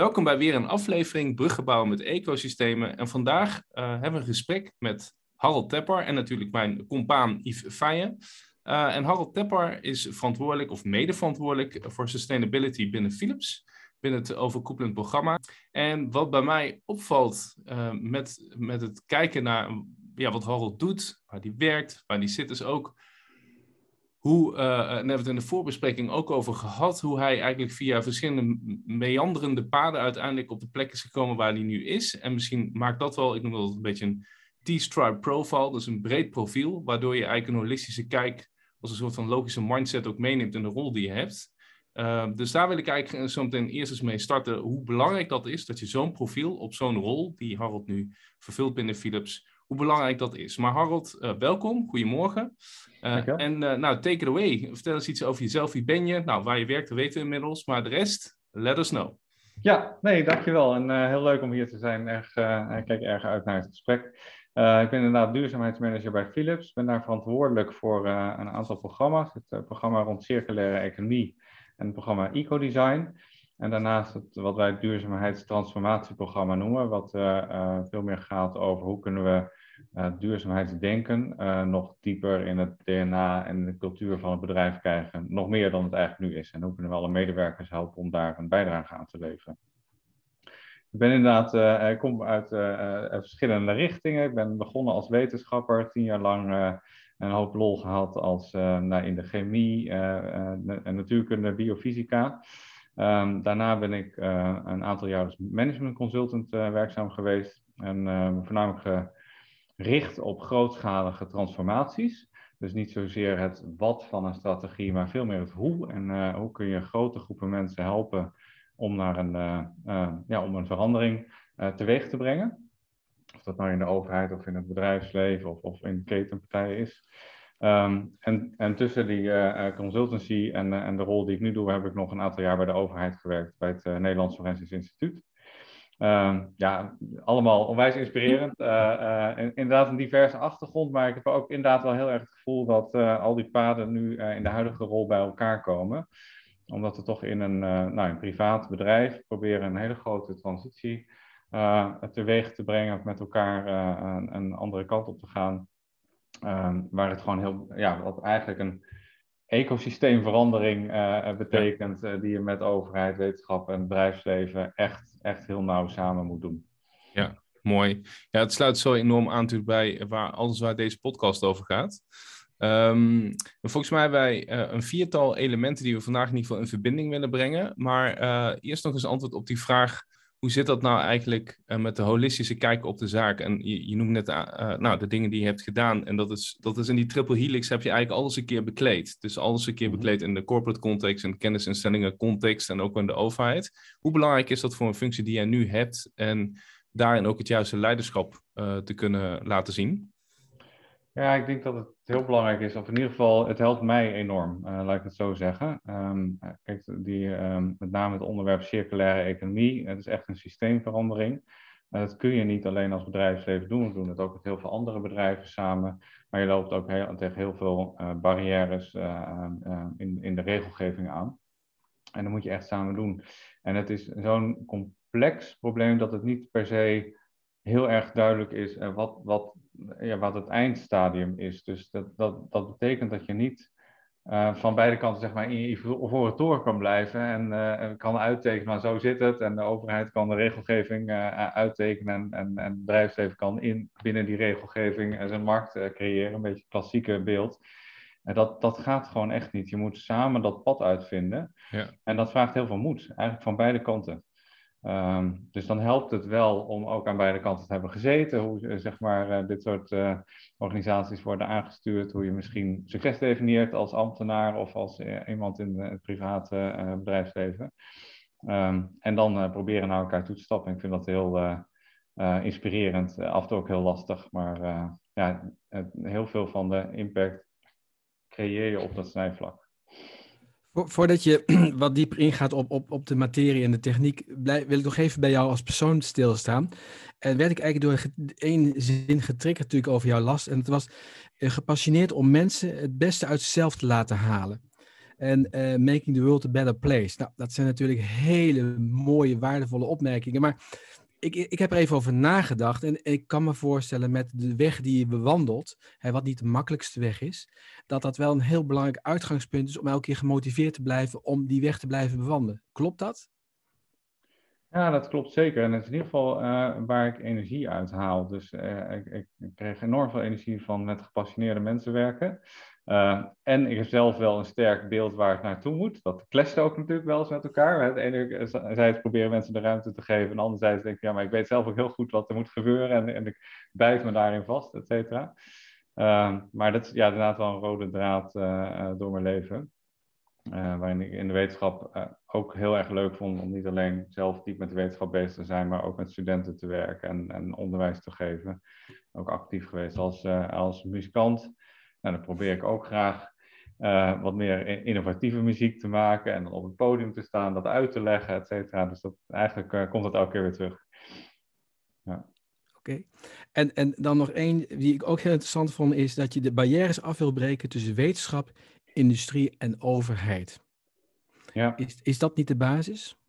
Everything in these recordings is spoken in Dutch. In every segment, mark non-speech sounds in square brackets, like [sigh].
Welkom bij weer een aflevering Bruggen bouwen met ecosystemen. En vandaag uh, hebben we een gesprek met Harold Tepper en natuurlijk mijn compaan Yves Feijen. Uh, en Harold Tepper is verantwoordelijk of mede-verantwoordelijk voor sustainability binnen Philips, binnen het overkoepelend programma. En wat bij mij opvalt uh, met, met het kijken naar ja, wat Harold doet, waar hij werkt, waar hij zit, is ook hoe, uh, en daar hebben we het in de voorbespreking ook over gehad, hoe hij eigenlijk via verschillende meanderende paden uiteindelijk op de plek is gekomen waar hij nu is. En misschien maakt dat wel, ik noem dat een beetje een T-stripe profile, dus een breed profiel, waardoor je eigenlijk een holistische kijk als een soort van logische mindset ook meeneemt in de rol die je hebt. Uh, dus daar wil ik eigenlijk zo meteen eerst eens mee starten, hoe belangrijk dat is, dat je zo'n profiel op zo'n rol, die Harold nu vervult binnen Philips, hoe belangrijk dat is. Maar Harold, uh, welkom, goedemorgen. Uh, en uh, nou, take it away. Vertel eens iets over jezelf. Wie ben je? Nou, waar je werkt, dat weten we inmiddels. Maar de rest, let us know. Ja, nee, dankjewel. En heel leuk om hier te zijn. Erg, ik kijk erg uit naar het gesprek. ik ben inderdaad duurzaamheidsmanager bij Philips. Ik ben daar verantwoordelijk voor een aantal programma's. Het programma rond circulaire economie en het programma Ecodesign. En daarnaast het, wat wij het duurzaamheidstransformatieprogramma noemen, wat veel meer gaat over hoe kunnen we duurzaamheidsdenken uh, nog dieper in het DNA en de cultuur van het bedrijf krijgen. Nog meer dan het eigenlijk nu is. En hoe kunnen we alle medewerkers helpen om daar een bijdrage aan te leveren. Ik ben inderdaad, uh, ik kom uit verschillende richtingen. Ik ben begonnen als wetenschapper, tien jaar lang een hoop lol gehad als, nou, in de chemie, natuurkunde, biofysica. Um, daarna ben ik een aantal jaar als management consultant werkzaam geweest. En voornamelijk richt op grootschalige transformaties. Dus niet zozeer het wat van een strategie, maar veel meer het hoe. En uh, hoe kun je grote groepen mensen helpen om, naar een, uh, uh, ja, om een verandering teweeg te brengen. Of dat nou in de overheid of in het bedrijfsleven of, of in ketenpartijen is. Um, en, en tussen die consultancy en, en de rol die ik nu doe, heb ik nog een aantal jaar bij de overheid gewerkt, bij het Nederlands Forensisch Instituut. Uh, ja, allemaal onwijs inspirerend. Uh, inderdaad een diverse achtergrond, maar ik heb ook inderdaad wel heel erg het gevoel dat uh, al die paden nu in de huidige rol bij elkaar komen. Omdat we toch in een, nou, een privaat bedrijf proberen een hele grote transitie teweeg te brengen met elkaar een, een, andere kant op te gaan. Ehm, waar het gewoon heel, ja, wat eigenlijk een ecosysteemverandering uh, betekent, uh, die je met overheid, wetenschap en bedrijfsleven echt, echt heel nauw samen moet doen. Ja, mooi. Ja, het sluit zo enorm aan natuurlijk bij waar alles waar deze podcast over gaat. Um, volgens mij hebben wij uh, een viertal elementen die we vandaag in ieder geval in verbinding willen brengen. Maar eerst nog eens antwoord op die vraag hoe zit dat nou eigenlijk uh, met de holistische kijk op de zaak? En je, je noemt net uh, nou, de dingen die je hebt gedaan. En dat is, dat is in die triple helix heb je eigenlijk alles een keer bekleed. Dus alles een keer mhm. bekleed in de corporate context, in de kennisinstellingen context en ook in de overheid. Hoe belangrijk is dat voor een functie die jij nu hebt en daarin ook het juiste leiderschap uh, te kunnen laten zien? Ja, ik denk dat het heel belangrijk is, of in ieder geval, het helpt mij enorm, uh, laat ik het zo zeggen. Um, kijk, die, um, met name het onderwerp circulaire economie, het is echt een systeemverandering. Dat kun je niet alleen als bedrijfsleven doen, we doen het ook met heel veel andere bedrijven samen. Maar je loopt ook heel, tegen heel veel uh, barrières in, in de regelgeving aan. En dat moet je echt samen doen. En het is zo'n complex probleem dat het niet per se heel erg duidelijk is wat, wat ja, wat het eindstadium is. Dus dat, dat, dat betekent dat je niet uh, van beide kanten zeg maar, in je voor toren kan blijven en uh, kan uittekenen, maar zo zit het. En de overheid kan de regelgeving uh, uittekenen en, en, en het bedrijfsleven kan in, binnen die regelgeving zijn markt creëren. Een beetje het klassieke beeld. En dat, dat gaat gewoon echt niet. Je moet samen dat pad uitvinden. Ja. En dat vraagt heel veel moed, eigenlijk van beide kanten. Um, dus dan helpt het wel om ook aan beide kanten te hebben gezeten, hoe eh, zeg maar, uh, dit soort uh, organisaties worden aangestuurd, hoe je misschien succes definieert als ambtenaar of als iemand in het private bedrijfsleven. Um, en dan proberen naar elkaar toe te stappen. Ik vind dat heel inspirerend, af en toe ook heel lastig, maar ja, heel veel van de impact creëer je op dat snijvlak. Voordat je [clears throat] wat dieper ingaat op, op, op de materie en de techniek, wil ik nog even bij jou als persoon stilstaan. En werd ik eigenlijk door één zin getriggerd natuurlijk over jouw last. En het was uh, gepassioneerd om mensen het beste uit zichzelf te laten halen. en Making the World a Better Place. Nou, dat zijn natuurlijk hele mooie, waardevolle opmerkingen. Maar ik, ik heb er even over nagedacht en ik kan me voorstellen met de weg die je bewandelt, hè, wat niet de makkelijkste weg is, dat dat wel een heel belangrijk uitgangspunt is om elke keer gemotiveerd te blijven om die weg te blijven bewandelen. Klopt dat? Ja, dat klopt zeker. En dat is in ieder geval uh, waar ik energie uit haal. Dus uh, ik, ik, kreeg enorm veel energie van met gepassioneerde mensen werken. Uh, en ik heb zelf wel een sterk beeld waar ik naartoe moet. Dat clasht ook natuurlijk wel eens met elkaar. De ene zijde proberen mensen de ruimte te geven. En de andere zijde denk ik, ja, maar ik weet zelf ook heel goed wat er moet gebeuren. En, en ik bijt me daarin vast, et cetera. maar dat is ja, inderdaad wel een rode draad door mijn leven. Waarin ik in de wetenschap ook heel erg leuk vond om niet alleen zelf diep met de wetenschap bezig te zijn, maar ook met studenten te werken en, en onderwijs te geven. Ook actief geweest als, als muzikant. Nou, dan probeer ik ook graag wat meer innovatieve muziek te maken en dan op het podium te staan, dat uit te leggen, et cetera. Dus dat, eigenlijk komt dat elke keer weer terug. Ja. Oké. En, en dan nog één die ik ook heel interessant vond, is dat je de barrières af wil breken tussen wetenschap industrie en overheid. Ja. Is, is dat niet de basis?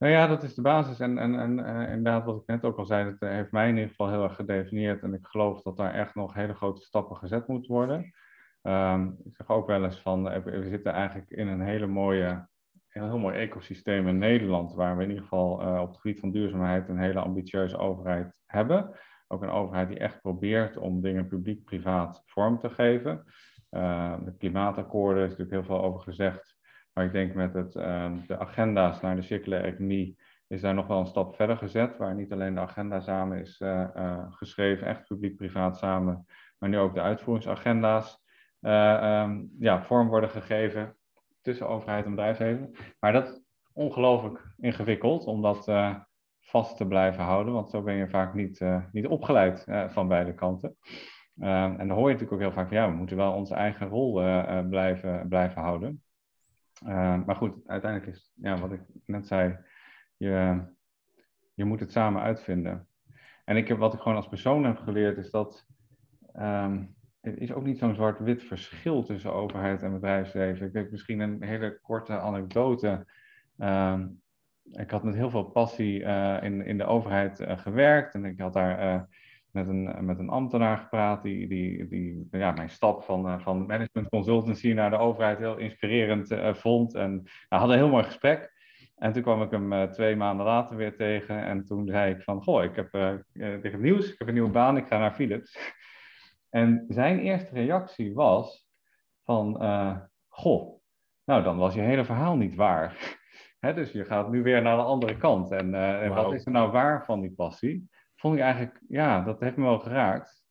Nou ja, dat is de basis. En, en, en uh, inderdaad, wat ik net ook al zei, dat eh, heeft mij in ieder geval heel erg gedefinieerd. En ik geloof dat daar echt nog hele grote stappen gezet moeten worden. Um, ik zeg ook wel eens van, eh, we zitten eigenlijk in een hele mooie, een heel mooi ecosysteem in Nederland, waar we in ieder geval op het gebied van duurzaamheid een hele ambitieuze overheid hebben. Ook een overheid die echt probeert om dingen publiek-privaat vorm te geven. Uh, de klimaatakkoorden is natuurlijk heel veel over gezegd. Maar ik denk met het, uh, de agenda's naar de circulaire economie is daar nog wel een stap verder gezet. Waar niet alleen de agenda samen is uh, geschreven, echt publiek-privaat samen. Maar nu ook de uitvoeringsagenda's um, ja, vorm worden gegeven tussen overheid en bedrijfsleven. Maar dat is ongelooflijk ingewikkeld om dat vast te blijven houden. Want zo ben je vaak niet, niet opgeleid van beide kanten. Ehm, en dan hoor je natuurlijk ook heel vaak van ja, we moeten wel onze eigen rol blijven, blijven houden. Uh, maar goed, uiteindelijk is ja, wat ik net zei, je, je moet het samen uitvinden. En ik heb, wat ik gewoon als persoon heb geleerd is dat um, het is ook niet zo'n zwart-wit verschil tussen overheid en bedrijfsleven. Ik heb misschien een hele korte anekdote. Um, ik had met heel veel passie in, in de overheid gewerkt en ik had daar met een, met een ambtenaar gepraat die, die, die ja, mijn stap van, uh, van management consultancy naar de overheid heel inspirerend uh, vond. En we hadden een heel mooi gesprek. En toen kwam ik hem uh, twee maanden later weer tegen. En toen zei ik van, goh, ik heb, ik heb nieuws, ik heb een nieuwe baan, ik ga naar Philips. [laughs] En zijn eerste reactie was van, goh, nou dan was je hele verhaal niet waar. [laughs] Hè, dus je gaat nu weer naar de andere kant. En, wow. en wat is er nou waar van die passie? Vond ik eigenlijk, ja, dat heeft me wel geraakt.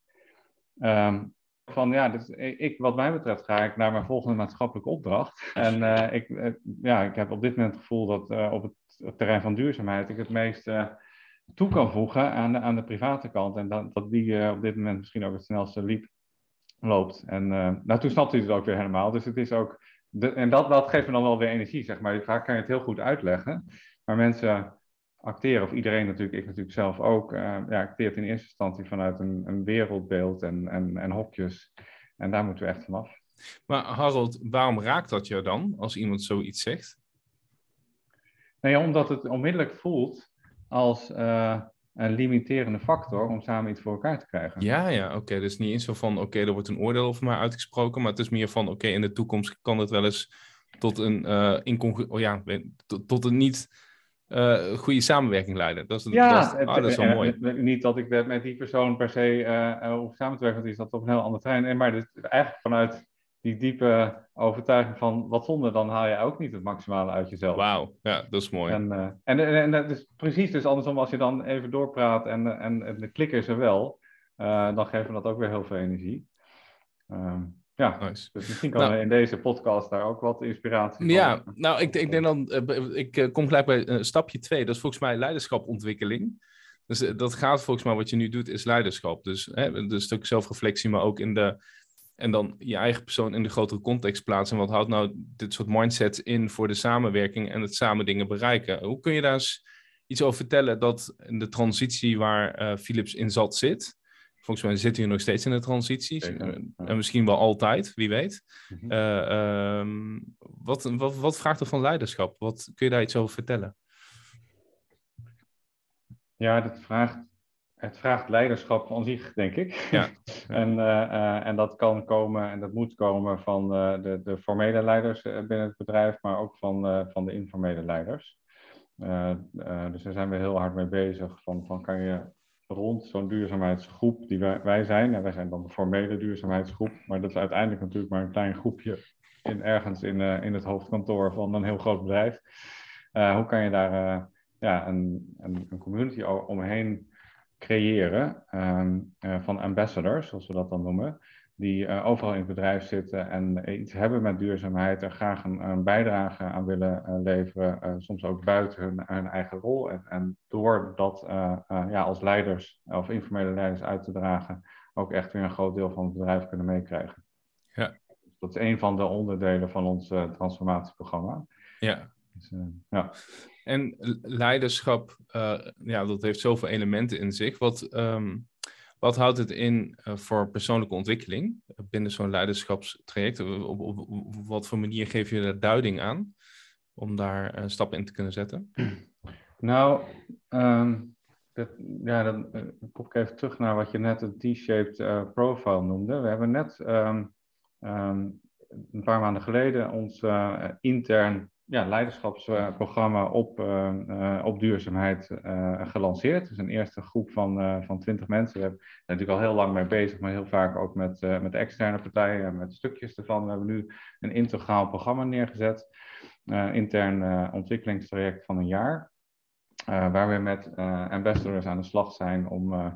Um, van ja, dus ik, wat mij betreft ga ik naar mijn volgende maatschappelijke opdracht. En uh, ik, uh, ja, ik heb op dit moment het gevoel dat uh, op het terrein van duurzaamheid ik het meest toe kan voegen aan de, aan de private kant. En dat, dat die op dit moment misschien ook het snelste liep loopt. En nou, toen snapte hij het ook weer helemaal. Dus het is ook, de, en dat, dat geeft me dan wel weer energie, zeg maar. Vaak kan je het heel goed uitleggen. Maar mensen acteren, of iedereen natuurlijk, ik natuurlijk zelf ook, uh, ja, acteert in eerste instantie vanuit een, een wereldbeeld en, en, en hokjes. En daar moeten we echt vanaf. Maar Harold, waarom raakt dat je dan als iemand zoiets zegt? Nou ja, omdat het onmiddellijk voelt als uh, een limiterende factor om samen iets voor elkaar te krijgen. Ja, ja, oké. Dus niet eens zo van, oké, er wordt een oordeel over mij uitgesproken, maar het is meer van, oké, in de toekomst kan het wel eens tot een, uh, oh ja, tot, tot een niet uh, goede samenwerking leiden. Dat is, ja, dat is, oh, dat is wel mooi. Niet dat ik met die persoon per se uh, hoef samen te werken, want die zat op een heel ander terrein. Maar dus eigenlijk vanuit die diepe overtuiging van wat zonde, dan haal je ook niet het maximale uit jezelf. Wauw, ja, dat is mooi. En, uh, en, en, en dat is precies dus andersom als je dan even doorpraat en, en, en de klik is er wel, dan geeft me dat ook weer heel veel energie. Um, ja, nice. dus misschien kan nou, in deze podcast daar ook wat inspiratie Ja, nou, ik, ik denk dan, uh, ik uh, kom gelijk bij uh, stapje twee. Dat is volgens mij leiderschapontwikkeling. Dus dat gaat volgens mij, wat je nu doet, is leiderschap. Dus hè, een stuk zelfreflectie, maar ook in de, en dan je eigen persoon in de grotere context plaatsen. En wat houdt nou dit soort mindsets in voor de samenwerking en het samen dingen bereiken? Hoe kun je daar eens iets over vertellen dat in de transitie waar Philips in zat zit, Volgens mij zitten we nog steeds in de transitie. En misschien wel altijd, wie weet. Mhm. Eh, ehm, wat, wat, wat vraagt er van leiderschap? Wat kun je daar iets over vertellen? Ja, dat vraagt, het vraagt leiderschap van zich, denk ik. Ja. [laughs] en, eh, eh, en dat kan komen en dat moet komen van de, de formele leiders binnen het bedrijf, maar ook van, van de informele leiders. Dus daar zijn we heel hard mee bezig. Van, van kan je rond zo'n duurzaamheidsgroep die wij, wij zijn, en wij zijn dan de formele duurzaamheidsgroep, maar dat is uiteindelijk natuurlijk maar een klein groepje in, ergens in, eh, in het hoofdkantoor van een heel groot bedrijf. Eh, hoe kan je daar eh, ja, een, een, een community omheen creëren ehm, eh, van ambassadors, zoals we dat dan noemen, die eh, overal in het bedrijf zitten en iets hebben met duurzaamheid en graag een, een bijdrage aan willen eh, leveren, eh, soms ook buiten hun, hun eigen rol. En, en door dat eh, eh, ja, als leiders of informele leiders uit te dragen, ook echt weer een groot deel van het bedrijf kunnen meekrijgen. Ja. Dat is een van de onderdelen van ons eh, transformatieprogramma. Ja. Dus, eh, ja. En leiderschap, eh, ja, dat heeft zoveel elementen in zich. Wat, ehm, wat houdt het in eh, voor persoonlijke ontwikkeling binnen zo'n leiderschapstraject? Op, op, wat voor manier geef je daar duiding aan om daar eh, stappen in te kunnen zetten? Nou, ehm, ja, dan eh, kom ik even terug naar wat je net een T-shaped eh, profile noemde. We hebben net ehm, een paar maanden geleden ons eh, intern ja, leiderschapsprogramma op, eh, eh, op duurzaamheid eh, gelanceerd. Dus een eerste groep van, van 20 mensen. We zijn natuurlijk al heel lang mee bezig, maar heel vaak ook met, met externe partijen en met stukjes ervan. We hebben nu een integraal programma neergezet. intern ontwikkelingstraject van een jaar. Uh, waar we met uh, ambassadors aan de slag zijn om, uh,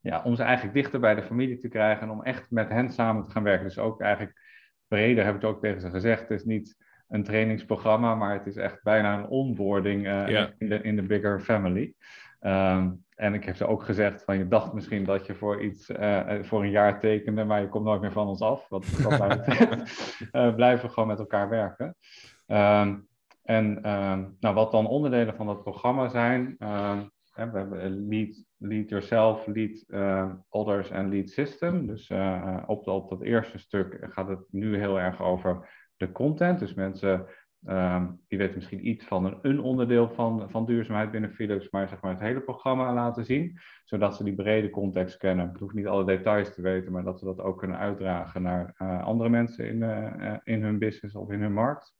ja, om ze eigenlijk dichter bij de familie te krijgen en om echt met hen samen te gaan werken. Dus ook eigenlijk breder heb ik het ook tegen ze gezegd. Het is niet een trainingsprogramma, maar het is echt bijna een onboarding Ja. in, de, in de bigger family. Um, en ik heb ze ook gezegd van je dacht misschien dat je voor iets uh, voor een jaar tekende, maar je komt nooit meer van ons af. Wat, wat mij [laughs] betreft uh, [laughs] blijven we gewoon met elkaar werken. Um, en um, nou, wat dan onderdelen van dat programma zijn, hè, we hebben lead, lead yourself, lead uh, others en lead system. Dus op, op dat eerste stuk gaat het nu heel erg over de content. Dus mensen Um, die weten misschien iets van een, onderdeel van, van duurzaamheid binnen Philips, maar zeg maar het hele programma laten zien, zodat ze die brede context kennen. Ik hoef niet alle details te weten, maar dat ze dat ook kunnen uitdragen naar uh, andere mensen in, uh, in hun business of in hun markt.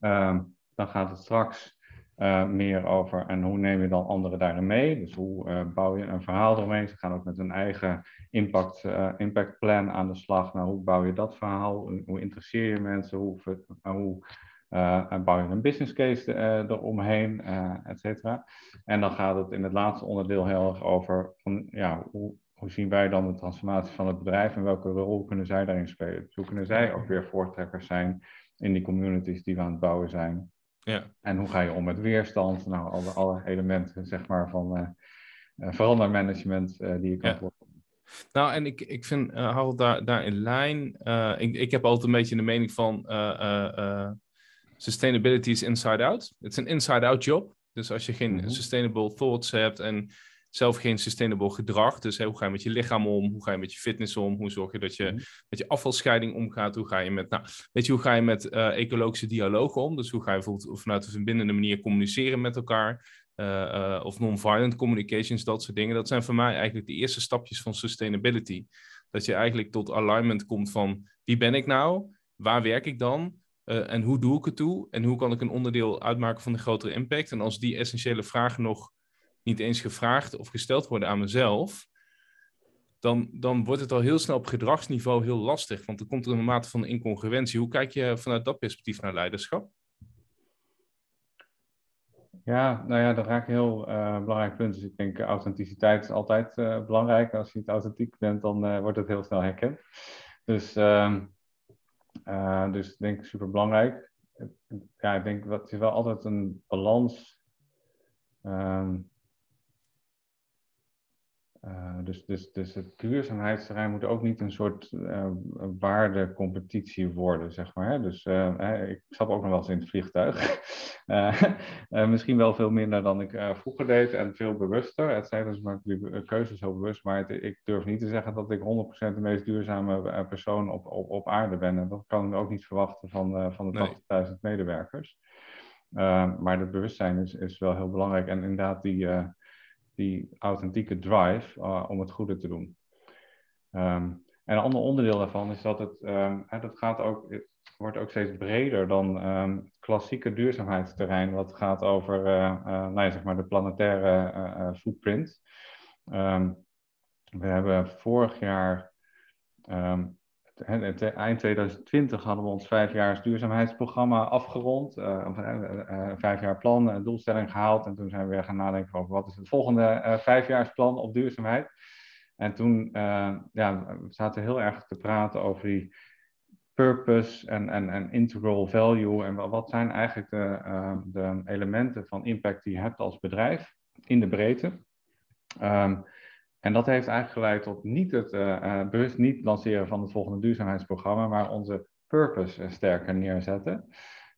Um, dan gaat het straks uh, meer over en hoe neem je dan anderen daarin mee? Dus hoe bouw je een verhaal eromheen? Ze gaan ook met een eigen impact, impact plan aan de slag. Nou, hoe bouw je dat verhaal? Hoe, interesseer je mensen? Hoe, hoe uh, bouw je een business case uh, eromheen, uh, et cetera. En dan gaat het in het laatste onderdeel heel erg over van, ja, hoe, hoe zien wij dan de transformatie van het bedrijf en welke rol kunnen zij daarin spelen? Hoe kunnen zij ook weer voortrekkers zijn in die communities die we aan het bouwen zijn? Ja. En hoe ga je om met weerstand? Nou, alle, alle elementen zeg maar, van uh, verandermanagement uh, die je kan ja. Nou, en ik, ik vind, uh, Harold, daar, daar in lijn. Ik, ik heb altijd een beetje de mening van. Sustainability is inside out. Het is een inside out job. Dus als je geen mm-hmm. sustainable thoughts hebt en zelf geen sustainable gedrag. Dus hè, hoe ga je met je lichaam om? Hoe ga je met je fitness om? Hoe zorg je dat je mm-hmm. met je afvalscheiding omgaat? Hoe ga je met, nou, weet je, hoe ga je met uh, ecologische dialoog om? Dus hoe ga je bijvoorbeeld vanuit een verbindende manier communiceren met elkaar? Uh, uh, of non-violent communications, dat soort dingen. Dat zijn voor mij eigenlijk de eerste stapjes van sustainability. Dat je eigenlijk tot alignment komt van wie ben ik nou? Waar werk ik dan? En hoe doe ik het toe? En hoe kan ik een onderdeel uitmaken van de grotere impact? En als die essentiële vragen nog niet eens gevraagd of gesteld worden aan mezelf, dan, dan wordt het al heel snel op gedragsniveau heel lastig. Want dan komt er een mate van incongruentie. Hoe kijk je vanuit dat perspectief naar leiderschap? Ja, nou ja, dat raakt een heel uh, belangrijk punt. Dus ik denk authenticiteit is altijd uh, belangrijk. Als je niet authentiek bent, dan wordt het heel snel herkend. Dus, dus ik denk super belangrijk. Ja, ik denk dat is wel altijd een balans. Um, uh, dus, dus, dus het duurzaamheidsterrein moet ook niet een soort uh, waardecompetitie worden, zeg maar. Hè? Dus uh, ik stap ook nog wel eens in het vliegtuig. [laughs] misschien wel veel minder dan ik vroeger deed en veel bewuster. Het zijn dus maar die keuzes heel bewust, maar het, ik durf niet te zeggen dat ik 100% de meest duurzame persoon op, op, op aarde ben. En dat kan ik ook niet verwachten van, van de 80.000 medewerkers. maar het bewustzijn is, is wel heel belangrijk. En inderdaad, die die authentieke drive uh, om het goede te doen. Um, en een ander onderdeel daarvan is dat het, um, dat gaat ook, het wordt ook steeds breder dan um, het klassieke duurzaamheidsterrein, wat gaat over uh, nou zeg maar de planetaire footprint. we hebben vorig jaar eind 2020 hadden we ons vijfjaars duurzaamheidsprogramma afgerond. Uh, uh, vijf jaar plan, een doelstelling gehaald. En toen zijn we weer gaan nadenken over wat is het volgende uh, vijfjaarsplan op duurzaamheid. En toen ja, we zaten heel erg te praten over die purpose en, en, en integral value. En wat zijn eigenlijk de, de elementen van impact die je hebt als bedrijf in de breedte. Um, en dat heeft eigenlijk geleid tot niet het uh, bewust niet lanceren van het volgende duurzaamheidsprogramma, maar onze purpose sterker neerzetten.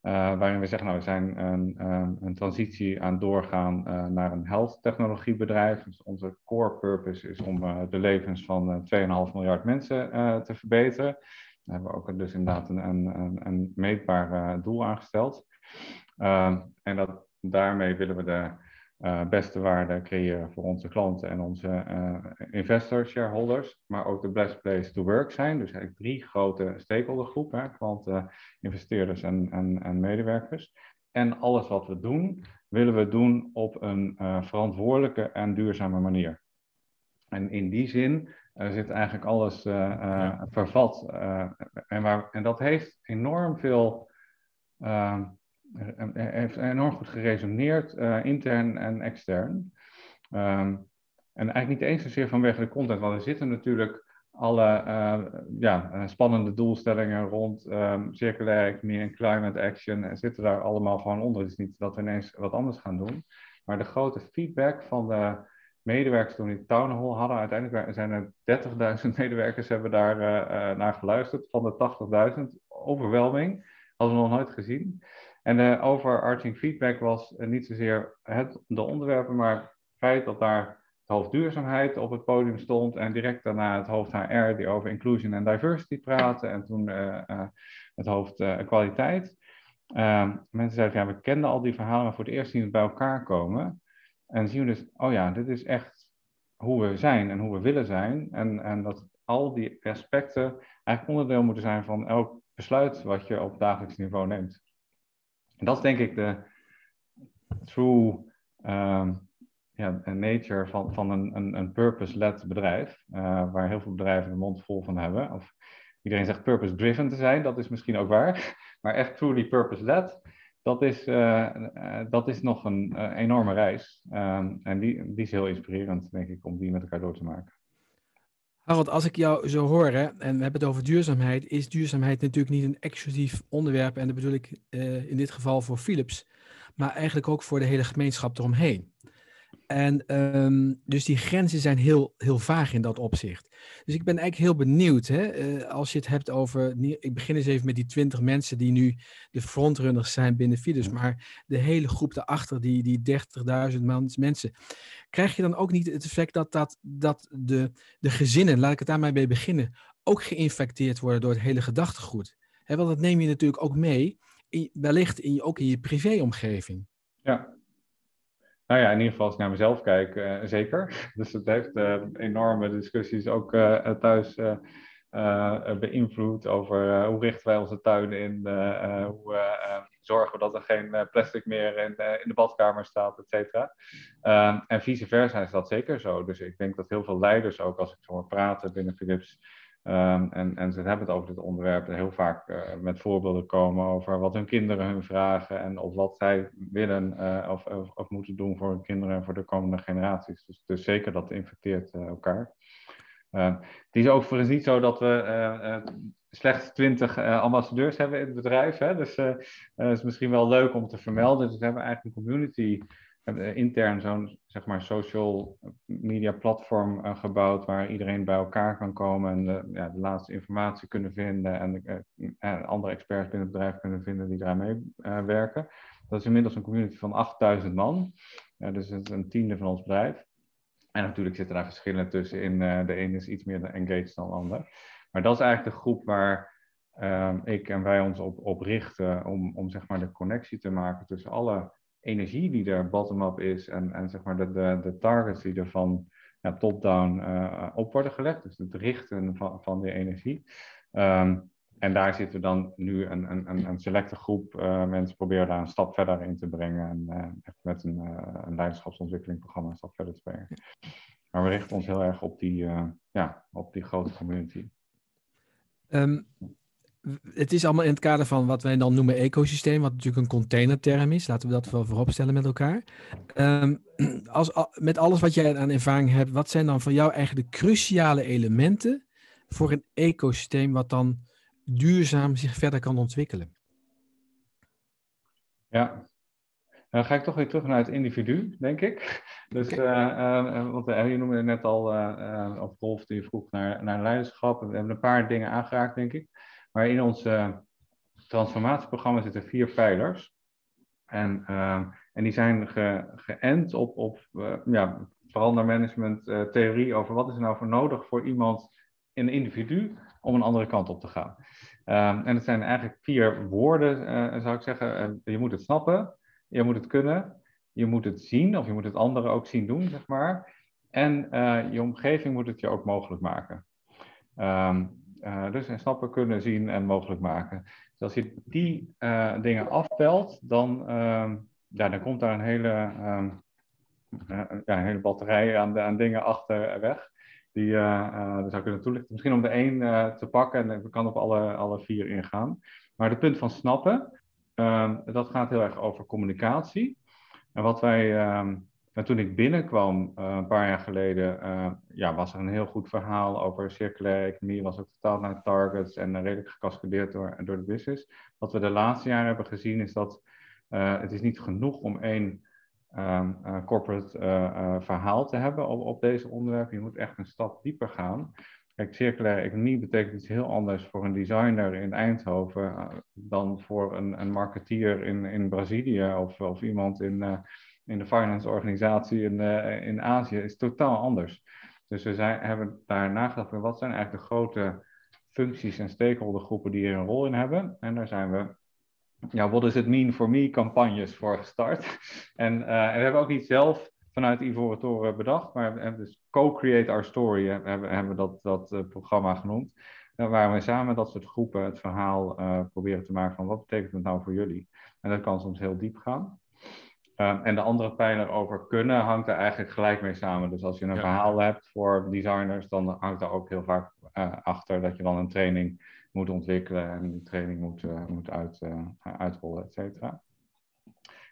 Waarin we zeggen, nou, we zijn een, een transitie aan doorgaan naar een health technologiebedrijf. Dus onze core purpose is om de levens van 2,5 miljard mensen te verbeteren. Daar hebben we ook dus inderdaad een, een, meetbaar doel aangesteld. en dat, daarmee willen we de uh, beste waarde creëren voor onze klanten en onze uh, investors, shareholders, maar ook de best place to work zijn. Dus eigenlijk drie grote stakeholdergroepen, klanten, investeerders en, en, en, medewerkers. En alles wat we doen, willen we doen op een uh, verantwoordelijke en duurzame manier. En in die zin zit eigenlijk alles vervat. en, waar, en dat heeft enorm veel heeft enorm goed geresoneerd, uh, intern en extern. Um, en eigenlijk niet eens zozeer vanwege de content, want er zitten natuurlijk alle uh, ja, eh, spannende doelstellingen rond um, circulaire economie en climate action en zitten daar allemaal gewoon onder. Het is niet dat we ineens wat anders gaan doen. Maar de grote feedback van de medewerkers toen die town hall hadden, uiteindelijk zijn er 30.000 [laughs] medewerkers hebben daar naar geluisterd. Van de 80.000, overwhelming, hadden we nog nooit gezien. En de overarching feedback was eh, niet zozeer het, de onderwerpen, maar het feit dat daar het hoofd duurzaamheid op het podium stond en direct daarna het hoofd HR die over inclusion en diversity praatte en toen uh, het hoofd kwaliteit. Ehm, mensen zeiden, ja, we kenden al die verhalen, maar voor het eerst zien we het bij elkaar komen. En zien we dus, oh ja, dit is echt hoe we zijn en hoe we willen zijn. En, en dat al die aspecten eigenlijk onderdeel moeten zijn van elk besluit wat je op dagelijks niveau neemt. En dat is denk ik de true um, ja, nature van, van een, een, een purpose-led bedrijf, uh, waar heel veel bedrijven de mond vol van hebben. Of iedereen zegt purpose-driven te zijn, dat is misschien ook waar, [laughs] maar echt truly purpose-led, dat is, uh, uh, dat is nog een enorme reis. Um, en die, die is heel inspirerend, denk ik, om die met elkaar door te maken. Harold, als ik jou zo hoor, hè, en we hebben het over duurzaamheid, is duurzaamheid natuurlijk niet een exclusief onderwerp. En dat bedoel ik uh, in dit geval voor Philips, maar eigenlijk ook voor de hele gemeenschap eromheen. En um, dus die grenzen zijn heel, heel vaag in dat opzicht. Dus ik ben eigenlijk heel benieuwd, hè, uh, als je het hebt over, ik begin eens even met die twintig mensen die nu de frontrunners zijn binnen Philips, maar de hele groep daarachter, die, die 30.000 mensen, krijg je dan ook niet het effect dat, dat, dat de, de gezinnen, laat ik het daarmee bij beginnen, ook geïnfecteerd worden door het hele gedachtegoed? Hè, want dat neem je natuurlijk ook mee, in, wellicht in, ook in je privéomgeving. Ja, nou ja, in ieder geval als ik naar mezelf kijk, uh, zeker. [laughs] Dus het heeft uh, enorme discussies ook uh, thuis beïnvloed over hoe richten wij onze tuin in, hoe zorgen we dat er geen plastic meer in, in de badkamer staat, et cetera. Ehm, en vice versa is dat zeker zo. Dus ik denk dat heel veel leiders ook, als ik zo praten binnen Philips, Um, en, en ze hebben het over dit onderwerp heel vaak uh, met voorbeelden komen over wat hun kinderen hun vragen en of wat zij willen uh, of, of, moeten doen voor hun kinderen en voor de komende generaties. Dus, dus zeker dat infecteert uh, elkaar. Ehm, het is overigens niet zo dat we slechts twintig ambassadeurs hebben in het bedrijf. Hè? Dus het is misschien wel leuk om te vermelden. Dus we hebben eigenlijk een community intern zo'n zeg maar social media platform uh, gebouwd waar iedereen bij elkaar kan komen en de, ja, de laatste informatie kunnen vinden en uh, andere experts binnen het bedrijf kunnen vinden die daarmee werken. Dat is inmiddels een community van 8000 man, dus het is een tiende van ons bedrijf. En natuurlijk zitten daar verschillen tussen. In, de ene is iets meer engaged dan de ander. Maar dat is eigenlijk de groep waar um, ik en wij ons op, op richten om, om zeg maar de connectie te maken tussen alle energie die er bottom-up is en, en zeg maar de, de, de targets die er van top-down uh, op worden gelegd. Dus het richten van, van die energie. Um, en daar zitten we dan nu een, een, een selecte groep uh, mensen proberen daar een stap verder in te brengen. En uh, echt met een, een leiderschapsontwikkelingprogramma een stap verder te brengen. Maar we richten ons heel erg op die, ja, op die grote community. Um, het is allemaal in het kader van wat wij dan noemen ecosysteem, wat natuurlijk een containerterm is. Laten we dat wel vooropstellen met elkaar. Um, [clears throat] als, met alles wat jij aan ervaring hebt, wat zijn dan voor jou eigenlijk de cruciale elementen voor een ecosysteem wat dan duurzaam zich verder kan ontwikkelen? Ja, dan ga ik toch weer terug naar het individu, denk ik. Dus, okay. uh, uh, want uh, je noemde net al, of Rolf, die vroeg naar, naar leiderschap. We hebben een paar dingen aangeraakt, denk ik. Maar in ons transformatieprogramma zitten vier pijlers. En, en die zijn ge, geënt op, op ja, vooral management theorie over wat is er nou voor nodig voor iemand, een individu, om een andere kant op te gaan. en het zijn eigenlijk vier woorden, zou ik zeggen. je moet het snappen, je moet het kunnen, je moet het zien, of je moet het anderen ook zien doen, zeg maar. En je omgeving moet het je ook mogelijk maken. Um, dus en snappen, kunnen, zien en mogelijk maken. Dus als je die uh, dingen afpelt, dan, uh, ja, dan komt daar een hele, um, ja, een hele batterij aan, aan dingen achter weg. Die uh, zou kunnen toelichten. Misschien om de één te pakken en we kan op alle, alle vier ingaan. Maar het punt van snappen, ehm, dat gaat heel erg over communicatie. En wat wij en toen ik binnenkwam uh, een paar jaar geleden, uh, ja, was er een heel goed verhaal over circulaire economie. Was ook totaal naar targets en redelijk gecascadeerd door, door de business. Wat we de laatste jaren hebben gezien is dat het is niet genoeg om één um, corporate verhaal te hebben op, op deze onderwerpen. Je moet echt een stap dieper gaan. Kijk, circulaire economie betekent iets heel anders voor een designer in Eindhoven dan voor een, een marketeer in, in Brazilië of, of iemand in in de finance organisatie in, uh, in Azië is totaal anders. Dus we zijn, hebben daar nagedacht van wat zijn eigenlijk de grote functies en stakeholdergroepen die hier een rol in hebben. En daar zijn we, ja, what does it mean for me campagnes voor gestart. [laughs] En, uh, en we hebben ook niet zelf vanuit Ivoren Toren bedacht, maar we hebben dus Co-Create Our Story hebben, hebben we dat, dat uh, programma genoemd. Waar we samen dat soort groepen het verhaal proberen te maken van wat betekent het nou voor jullie. En dat kan soms heel diep gaan. Um, en de andere pijler over kunnen hangt er eigenlijk gelijk mee samen. Dus als je een ja. verhaal hebt voor designers, dan hangt er ook heel vaak uh, achter dat je dan een training moet ontwikkelen en die training moet, uh, moet uit, uh, uitrollen, et cetera.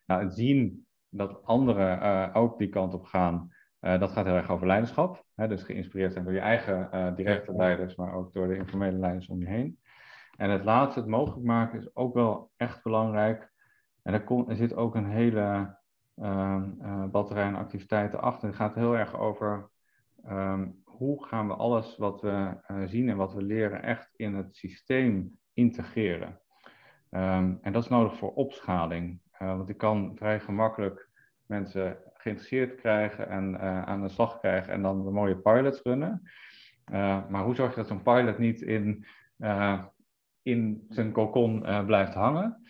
Nou, het zien dat anderen ook die kant op gaan, dat gaat heel erg over leiderschap. Hè? Dus geïnspireerd zijn door je eigen directe leiders, maar ook door de informele leiders om je heen. En het laatste, het mogelijk maken, is ook wel echt belangrijk. En er, komt, er zit ook een hele uh, batterij en activiteiten achter. Het gaat heel erg over um, hoe gaan we alles wat we uh, zien en wat we leren echt in het systeem integreren. Um, en dat is nodig voor opschaling. Uh, want ik kan vrij gemakkelijk mensen geïnteresseerd krijgen en aan de slag krijgen en dan de mooie pilots runnen. maar hoe zorg je dat zo'n pilot niet in, in zijn cocon blijft hangen?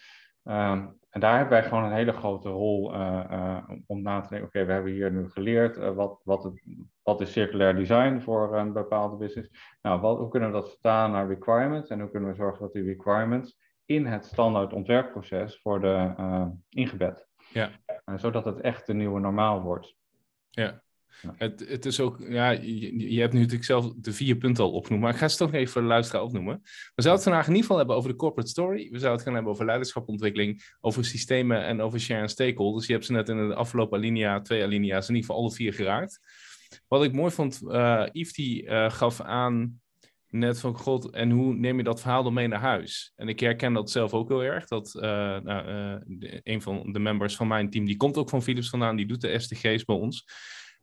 En daar hebben wij gewoon een hele grote rol uh, uh, om na te denken, oké, okay, we hebben hier nu geleerd uh, wat, wat, het, wat is circulair design voor een bepaalde business. Nou, wat, hoe kunnen we dat vertalen naar requirements en hoe kunnen we zorgen dat die requirements in het standaard ontwerpproces worden ingebed. Ja. zodat het echt de nieuwe normaal wordt. Ja. Het, het is ook, ja, je, hebt nu natuurlijk zelf de vier punten al opgenoemd, maar ik ga ze toch even voor de opnoemen. We zouden het vandaag in ieder geval hebben over de corporate story. We zouden het gaan hebben over leiderschapontwikkeling, over systemen en over share en stakeholders. Je hebt ze net in de afgelopen alinea, twee alinea's, in ieder geval alle vier geraakt. Wat ik mooi vond, uh, Yves die uh, gaf aan net van god, en hoe neem je dat verhaal dan mee naar huis? En ik herken dat zelf ook heel erg. Dat uh, nou, een van de members van mijn team, die komt ook van Philips vandaan, die doet de SDG's bij ons.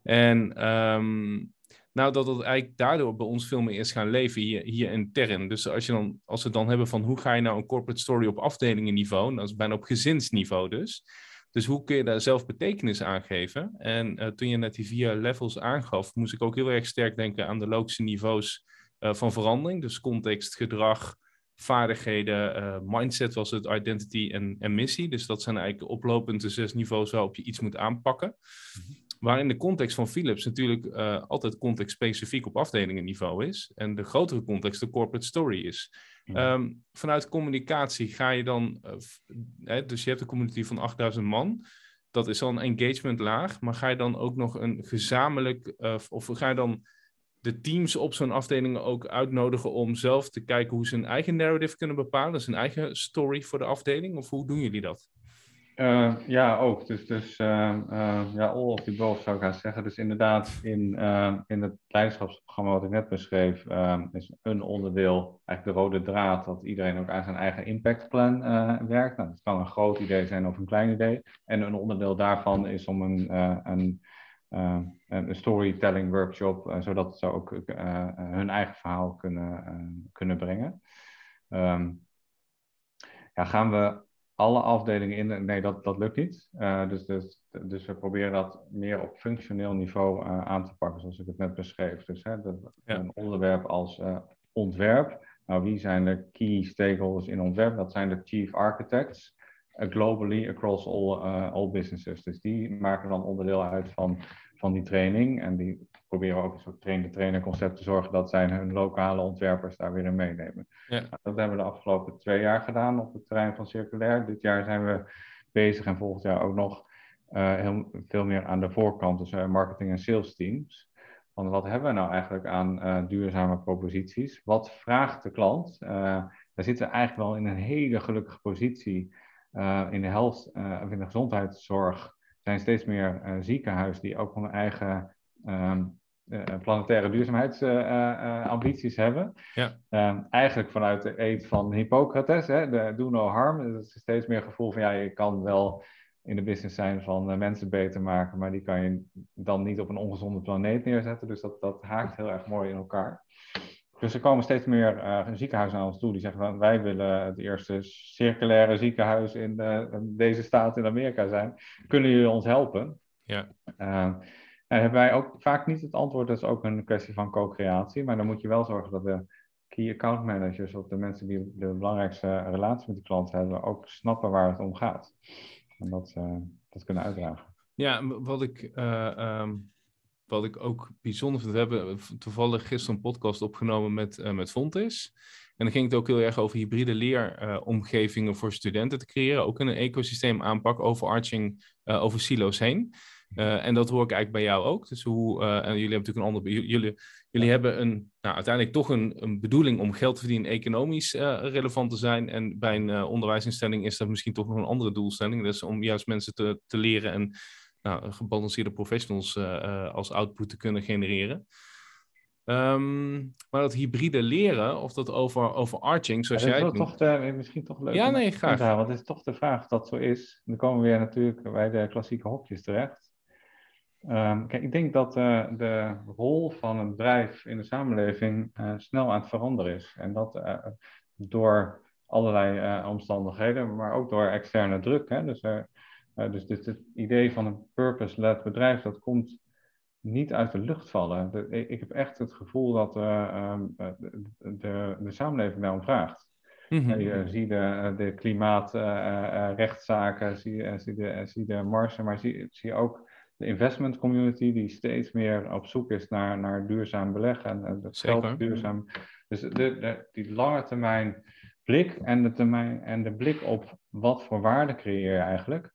En um, nou, dat het eigenlijk daardoor bij ons veel meer is gaan leven hier, hier intern. Dus als, je dan, als we het dan hebben van hoe ga je nou een corporate story op afdelingenniveau, dat is bijna op gezinsniveau dus. Dus hoe kun je daar zelf betekenis aan geven? En uh, toen je net die vier levels aangaf, moest ik ook heel erg sterk denken aan de logische niveaus uh, van verandering. Dus context, gedrag, vaardigheden, uh, mindset was het, identity en, en missie. Dus dat zijn eigenlijk oplopend de zes niveaus waarop je iets moet aanpakken. Waar in de context van Philips natuurlijk uh, altijd context specifiek op afdelingenniveau is. En de grotere context de corporate story is. Um, vanuit communicatie ga je dan, uh, hè, dus je hebt een community van 8000 man. Dat is al een engagement laag. Maar ga je dan ook nog een gezamenlijk, uh, of ga je dan de teams op zo'n afdeling ook uitnodigen om zelf te kijken hoe ze hun eigen narrative kunnen bepalen, zijn eigen story voor de afdeling? Of hoe doen jullie dat? Uh, ja, ook. Dus, dus uh, ja, all of the zou ik gaan zeggen. Dus inderdaad, in, in het leiderschapsprogramma wat ik net beschreef, is een onderdeel, eigenlijk de rode draad, dat iedereen ook aan zijn eigen impactplan werkt. Nou, dat kan een groot idee zijn of een klein idee. En een onderdeel daarvan is om een, een, een storytelling workshop, zodat ze ook hun eigen verhaal kunnen, kunnen brengen. Ja, gaan we alle afdelingen in. Nee, dat, dat lukt niet. Uh, dus, dus, dus we proberen dat meer op functioneel niveau uh, aan te pakken, zoals ik het net beschreef. Dus hè, dat, ja. een onderwerp als uh, ontwerp. Nou, wie zijn de key stakeholders in ontwerp? Dat zijn de chief architects. globally across all, all businesses. Dus die maken dan onderdeel uit van, van die training. En die proberen ook een soort train-de-trainer concept te zorgen dat zij hun lokale ontwerpers daar weer in meenemen. Ja. Nou, dat hebben we de afgelopen twee jaar gedaan op het terrein van circulair. Dit jaar zijn we bezig en volgend jaar ook nog uh, heel veel meer aan de voorkant, dus uh, marketing en sales teams. Van wat hebben we nou eigenlijk aan uh, duurzame proposities? Wat vraagt de klant? daar zitten we eigenlijk wel in een hele gelukkige positie. in de health of in de gezondheidszorg zijn steeds meer ziekenhuizen die ook hun eigen planetaire duurzaamheidsambities hebben. Ja. Um, eigenlijk vanuit de eet van Hippocrates, hè, de do no harm. Dat is steeds meer gevoel van ja, je kan wel in de business zijn van mensen beter maken, maar die kan je dan niet op een ongezonde planeet neerzetten. Dus dat, dat haakt heel erg mooi in elkaar. Dus er komen steeds meer uh, ziekenhuizen aan ons toe die zeggen van wij willen het eerste circulaire ziekenhuis in deze staat in Amerika zijn. Kunnen jullie ons helpen? Ja. Uh, nou, hebben wij ook vaak niet het antwoord. Dat is ook een kwestie van co-creatie. Maar dan moet je wel zorgen dat de key account managers of de mensen die de belangrijkste relatie met de klant hebben, ook snappen waar het om gaat. En dat, uh, dat kunnen uitdragen. Ja, wat ik, uh, um, wat ik ook bijzonder vind, we hebben toevallig gisteren een podcast opgenomen met, uh, met Fontis. En dan ging het ook heel erg over hybride leeromgevingen voor studenten te creëren. Ook in een ecosysteem aanpak, overarching over silo's heen. Uh, en dat hoor ik eigenlijk bij jou ook. Dus hoe, uh, en jullie hebben natuurlijk een ander. Jullie, jullie hebben een, nou, uiteindelijk toch een, een bedoeling om geld te verdienen economisch uh, relevant te zijn. En bij een onderwijsinstelling is dat misschien toch nog een andere doelstelling. Dus om juist mensen te, te leren en nou, gebalanceerde professionals als output te kunnen genereren. Um, maar dat hybride leren, of dat over, overarching, zoals ja, jij het toch de, misschien toch leuk. Ja, nee, graag. want het is toch de vraag dat zo is. Dan komen we weer natuurlijk bij de klassieke hokjes terecht. Um, kijk, ik denk dat uh, de rol van een bedrijf in de samenleving uh, snel aan het veranderen is. En dat uh, door allerlei omstandigheden, maar ook door externe druk. Hè? Dus, dus, dus het idee van een purpose-led bedrijf, dat komt niet uit de lucht vallen. De, ik heb echt het gevoel dat um, de, de, de, samenleving daarom vraagt. Mm -hmm. Je ziet de, de klimaatrechtszaken, zie, zie, de, zie de marsen, maar zie, zie ook de investment community die steeds meer op zoek is naar, naar duurzaam beleggen en het geld duurzaam. Dus de, de, die lange termijn blik en de, termijn, en de blik op wat voor waarde creëer je eigenlijk,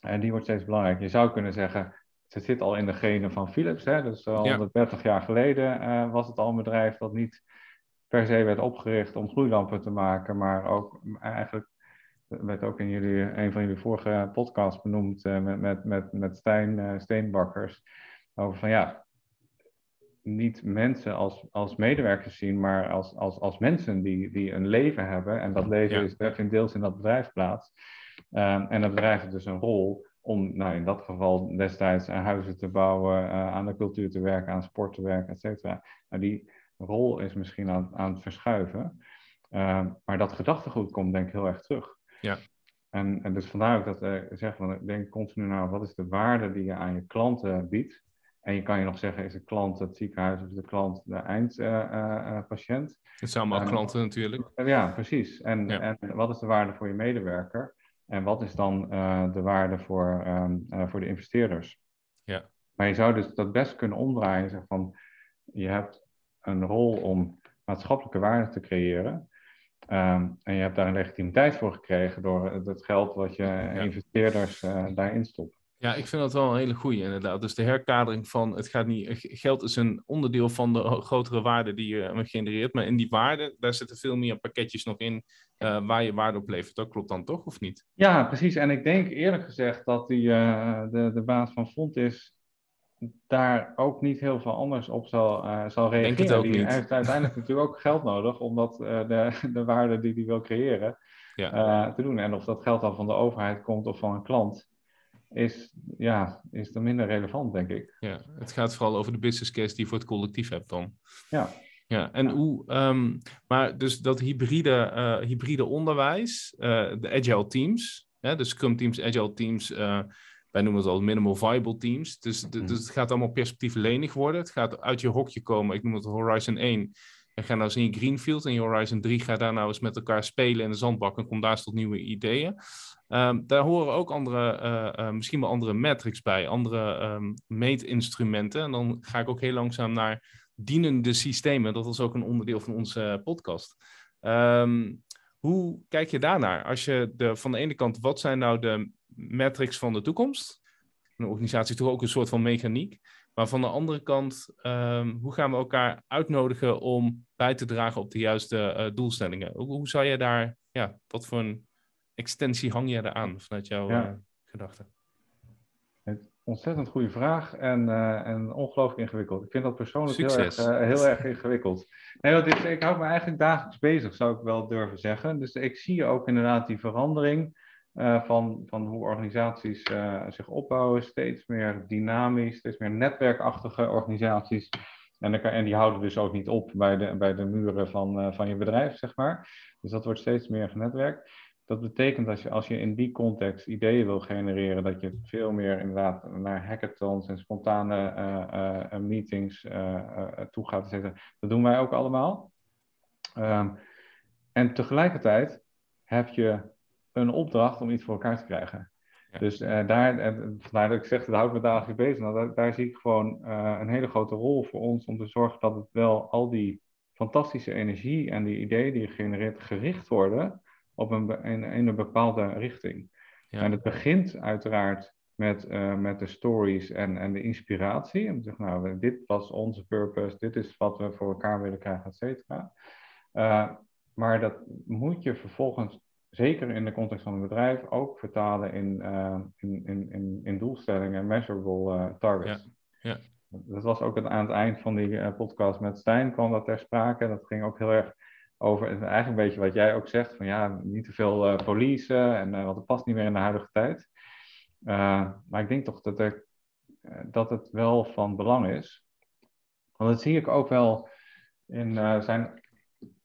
en die wordt steeds belangrijker. Je zou kunnen zeggen, het zit al in de genen van Philips. Hè? Dus al 130 jaar geleden uh, was het al een bedrijf dat niet per se werd opgericht om gloeilampen te maken, maar ook eigenlijk werd ook in jullie, een van jullie vorige podcasts benoemd uh, met, met, met, met Stijn uh, Steenbakkers. Over van ja, niet mensen als, als medewerkers zien, maar als, als, als mensen die, die een leven hebben. En dat leven Ja. is, vindt deels in dat bedrijf plaats. Ehm, en dat bedrijf heeft dus een rol om, nou in dat geval destijds eh, huizen te bouwen, eh, aan de cultuur te werken, aan sport te werken, et cetera. Nou, die rol is misschien aan, aan het verschuiven. Ehm, maar dat gedachtegoed komt denk ik heel erg terug. Ja. En, en dus vandaar ook dat ik zeg, van, ik denk continu naar wat is de waarde die je aan je klanten biedt. En je kan je nog zeggen, is de klant het ziekenhuis of is de klant de eindpatiënt? Het zijn allemaal klanten natuurlijk. ja, precies. En, Ja. en wat is de waarde voor je medewerker? En wat is dan eh, de waarde voor, ehm, eh, voor de investeerders? Ja. Maar je zou dus dat best kunnen omdraaien en zeggen van, je hebt een rol om maatschappelijke waarde te creëren. Ehm, en je hebt daar een legitimiteit voor gekregen door het geld wat je investeerders eh, daarin stopt. Ja, ik vind dat wel een hele goeie inderdaad. Dus de herkadering van het gaat niet. Geld is een onderdeel van de grotere waarde die je eh, genereert. Maar in die waarde, daar zitten veel meer pakketjes nog in eh, waar je waarde op levert. Dat klopt dan toch, of niet? Ja, precies. En ik denk eerlijk gezegd dat die, de, de baas van Fontis daar ook niet heel veel anders op zal, eh, zal Denk reageren. het ook die niet. heeft uiteindelijk natuurlijk ook geld nodig om dat, eh, de, [laughs] de waarde die hij wil creëren Ja. eh, te doen. En of dat geld dan van de overheid komt of van een klant, is, ja, is dan minder relevant, denk ik. Ja, het gaat vooral over de business case die je voor het collectief hebt dan. Ja. Ja, en hoe, ehm, maar dus dat hybride, hybride onderwijs, de agile teams, hè, de scrum teams, agile teams, wij noemen het al minimal viable teams. Dus, Mhm. dus het gaat allemaal perspectieflenig worden. Het gaat uit je hokje komen. Ik noem het Horizon 1. En ga nou eens in je greenfield en je Horizon 3 ga daar nou eens met elkaar spelen in de zandbak en kom daar eens tot nieuwe ideeën. Ehm, daar horen ook andere, eh, eh, misschien wel andere metrics bij, andere ehm, meetinstrumenten. En dan ga ik ook heel langzaam naar dienende systemen. Dat is ook een onderdeel van onze podcast. Ehm, hoe kijk je daarnaar? Als je de, van de ene kant, wat zijn nou de metrics van de toekomst? Een organisatie is toch ook een soort van mechaniek. Maar van de andere kant, ehm, hoe gaan we elkaar uitnodigen om bij te dragen op de juiste eh, doelstellingen? Hoe, hoe zou je daar, ja, wat voor een extensie hang je eraan vanuit jouw Ja. eh, gedachten? Ontzettend goede vraag en, eh, en ongelooflijk ingewikkeld. Ik vind dat persoonlijk heel erg, heel erg ingewikkeld. Nee, want ik, ik hou me eigenlijk dagelijks bezig, zou ik wel durven zeggen. Dus ik zie ook inderdaad die verandering eh, van, van hoe organisaties eh, zich opbouwen. Steeds meer dynamisch, steeds meer netwerkachtige organisaties. En, dan en die houden dus ook niet op bij de, bij de muren van, eh, van je bedrijf, zeg maar. Dus dat wordt steeds meer genetwerkt. Dat betekent dat je als je in die context ideeën wil genereren, dat je veel meer inderdaad naar hackathons en spontane meetings toe gaat. et cetera. Dat doen wij ook allemaal. Ehm, en tegelijkertijd heb je een opdracht om iets voor elkaar te krijgen. Ja. Dus eh, daar, en vandaar dat ik zeg, dat houdt me dagelijks bezig. Nou, daar, daar zie ik gewoon eh, een hele grote rol voor ons om te zorgen dat het wel al die fantastische energie en die ideeën die je genereert gericht worden op een, in, in een bepaalde richting. Ja. En het begint uiteraard met, eh, met de stories en, en de inspiratie. Om te zeggen, nou, dit was onze purpose, dit is wat we voor elkaar willen krijgen, et cetera. Eh, maar dat moet je vervolgens, zeker in de context van een bedrijf, ook vertalen in, eh, in, in, in, in doelstellingen en measurable eh, targets. Ja, ja. Dat was ook het, aan het eind van die eh, podcast met Stijn kwam dat ter sprake. Dat ging ook heel erg over, eigenlijk een beetje wat jij ook zegt, van ja, niet te veel policen, en, want het past niet meer in de huidige tijd. Uh, maar ik denk toch dat, er, uh, dat het wel van belang is. Want dat zie ik ook wel in, uh, zijn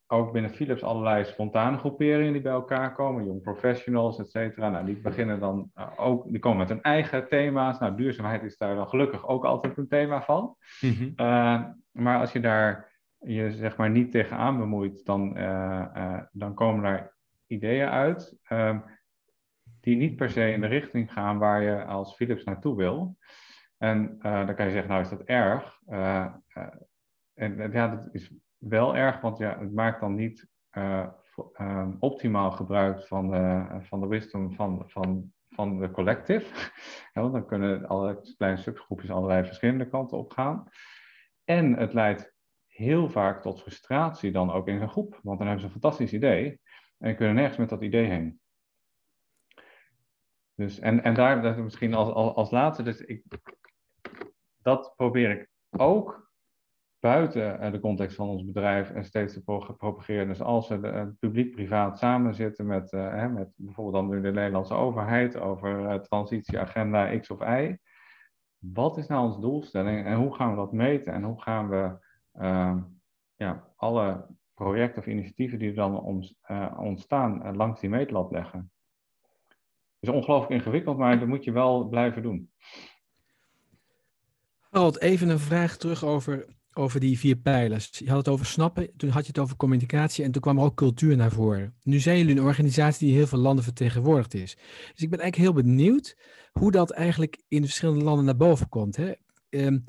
ook binnen Philips allerlei spontane groeperingen die bij elkaar komen, young professionals, et cetera. Nou, die beginnen dan uh, ook, die komen met hun eigen thema's. Nou, duurzaamheid is daar dan gelukkig ook altijd een thema van. Mm-hmm. Uh, maar als je daar je zeg maar niet tegenaan bemoeit, dan, uh, dan komen daar ideeën uit ehm, die niet per se in de richting gaan waar je als Philips naartoe wil. En dan kan je zeggen, nou is dat erg. En ja, dat is wel erg, want ja, het maakt dan niet um, optimaal gebruik van de, van de wisdom van, van, van de collective. [laughs] Want dan kunnen alle kleine subgroepjes allerlei verschillende kanten op gaan. En het leidt heel vaak tot frustratie dan ook in zo'n groep. Want dan hebben ze een fantastisch idee en kunnen nergens met dat idee heen. Dus, en, en daar misschien als, als, als laatste, dus ik, dat probeer ik ook buiten de context van ons bedrijf en steeds te propageren. Dus als we publiek-privaat samen zitten met, hè, met bijvoorbeeld dan de Nederlandse overheid over transitieagenda X of Y. Wat is nou onze doelstelling en hoe gaan we dat meten en hoe gaan we ja, alle projecten of initiatieven die er dan ontstaan langs die meetlat leggen? is ongelooflijk ingewikkeld, maar dat moet je wel blijven doen. Harold, even een vraag terug over, over die vier pijlers. Je had het over snappen, toen had je het over communicatie en toen kwam er ook cultuur naar voren. Nu zijn jullie een organisatie die heel veel landen vertegenwoordigd is. Dus ik ben eigenlijk heel benieuwd hoe dat eigenlijk in de verschillende landen naar boven komt. Hè? Um,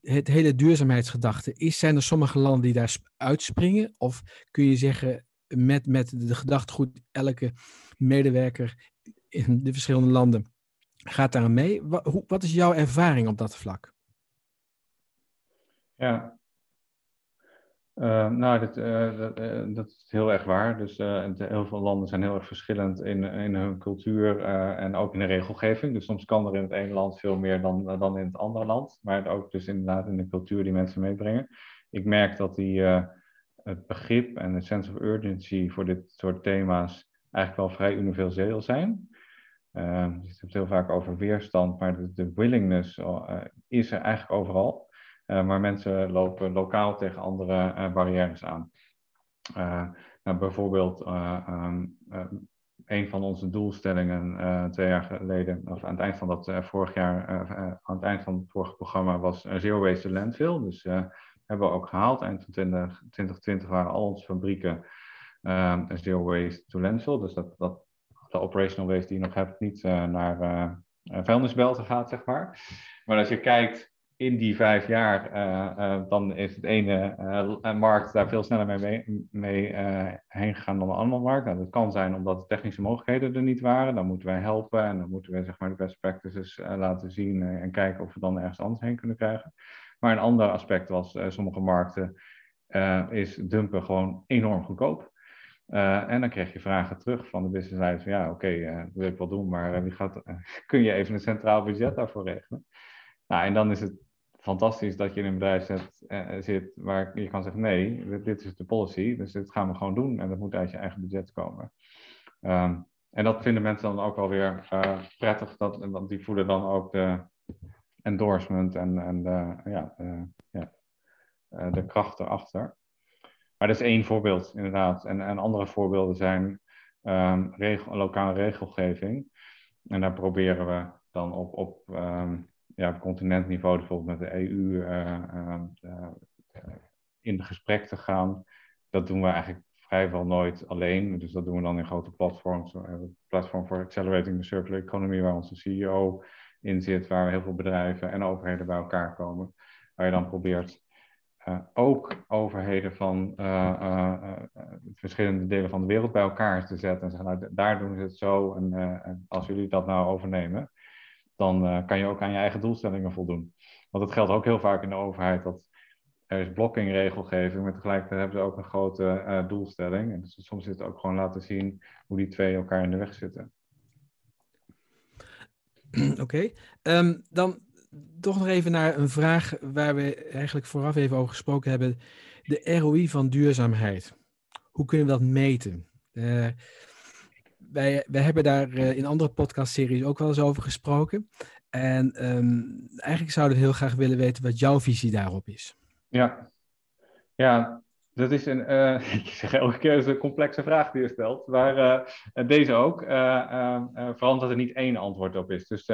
het hele duurzaamheidsgedachte, is, zijn er sommige landen die daar uitspringen? Of kun je zeggen, met, met de gedachtegoed, elke medewerker in de verschillende landen gaat daar mee. Wat, wat is jouw ervaring op dat vlak? Ja, uh, nou, uh, dat, uh, dat, is heel erg waar. Dus heel veel landen zijn heel erg verschillend in, in hun cultuur en ook in de regelgeving. Dus soms kan er in het ene land veel meer dan, dan in het andere land. Maar ook dus inderdaad in de cultuur die mensen meebrengen. Ik merk dat die, het begrip en de sense of urgency voor dit soort thema's eigenlijk wel vrij universeel zijn. Je hebt het heel vaak over weerstand, maar de, willingness is er eigenlijk overal. Uh, maar mensen lopen lokaal tegen andere uh, barrières aan. Nou, bijvoorbeeld, um, een van onze doelstellingen twee jaar geleden, of aan het eind van dat vorig jaar, aan het eind van het vorige programma, was Zero Waste to Landfill. Dus hebben we ook gehaald. Eind van 20, 2020 waren al onze fabrieken Zero Waste to Landfill. Dus dat, dat de operational waste die je nog hebt niet naar vuilnisbelten gaat, zeg maar. Maar als je kijkt in die vijf jaar, uh, dan is het ene markt daar veel sneller mee, mee heen gegaan dan de andere markt. Nou, dat kan zijn omdat de technische mogelijkheden er niet waren. Dan moeten wij helpen en dan moeten we zeg maar, de best practices laten zien en kijken of we dan ergens anders heen kunnen krijgen. Maar een ander aspect was, sommige markten is dumpen gewoon enorm goedkoop. Uh, en dan krijg je vragen terug van de business van ja, oké, uh, dat wil ik wel doen, maar uh, wie gaat, [laughs] kun je even een centraal budget daarvoor regelen? Nou, en dan is het fantastisch dat je in een bedrijf zit, zit waar je kan zeggen nee, dit, is de policy, dus dit gaan we gewoon doen en dat moet uit je eigen budget komen. Um, en dat vinden mensen dan ook wel weer prettig, dat, want die voelen dan ook de endorsement en, en de, ja, ja, de kracht erachter. Maar dat is één voorbeeld, inderdaad. En, en andere voorbeelden zijn um, regel, lokale regelgeving. En daar proberen we dan op, op, um, ja, op continentniveau, bijvoorbeeld met de EU, uh, uh, uh, in gesprek te gaan. Dat doen we eigenlijk vrijwel nooit alleen. Dus dat doen we dan in grote platforms. Het platform voor Accelerating the Circular Economy, waar onze CEO in zit, waar heel veel bedrijven en overheden bij elkaar komen. Waar je dan probeert ook overheden van verschillende delen van de wereld bij elkaar te zetten en zeggen, nou, daar doen ze het zo en als jullie dat nou overnemen, dan kan je ook aan je eigen doelstellingen voldoen. Want het geldt ook heel vaak in de overheid dat er is blokkingregelgeving, maar tegelijkertijd hebben ze ook een grote doelstelling. En dus soms is het ook gewoon laten zien hoe die twee elkaar in de weg zitten. [clears throat] Oké, ehm, dan toch nog even naar een vraag waar we eigenlijk vooraf even over gesproken hebben. De ROI van duurzaamheid. Hoe kunnen we dat meten? Uh, wij, hebben daar uh, in andere podcastseries ook wel eens over gesproken. En um, eigenlijk zouden we heel graag willen weten wat jouw visie daarop is. Ja, ja dat is een, uh, [laughs] ik zeg elke keer een complexe vraag die je stelt, maar uh, deze ook. Vooral omdat er niet één antwoord op is. Dus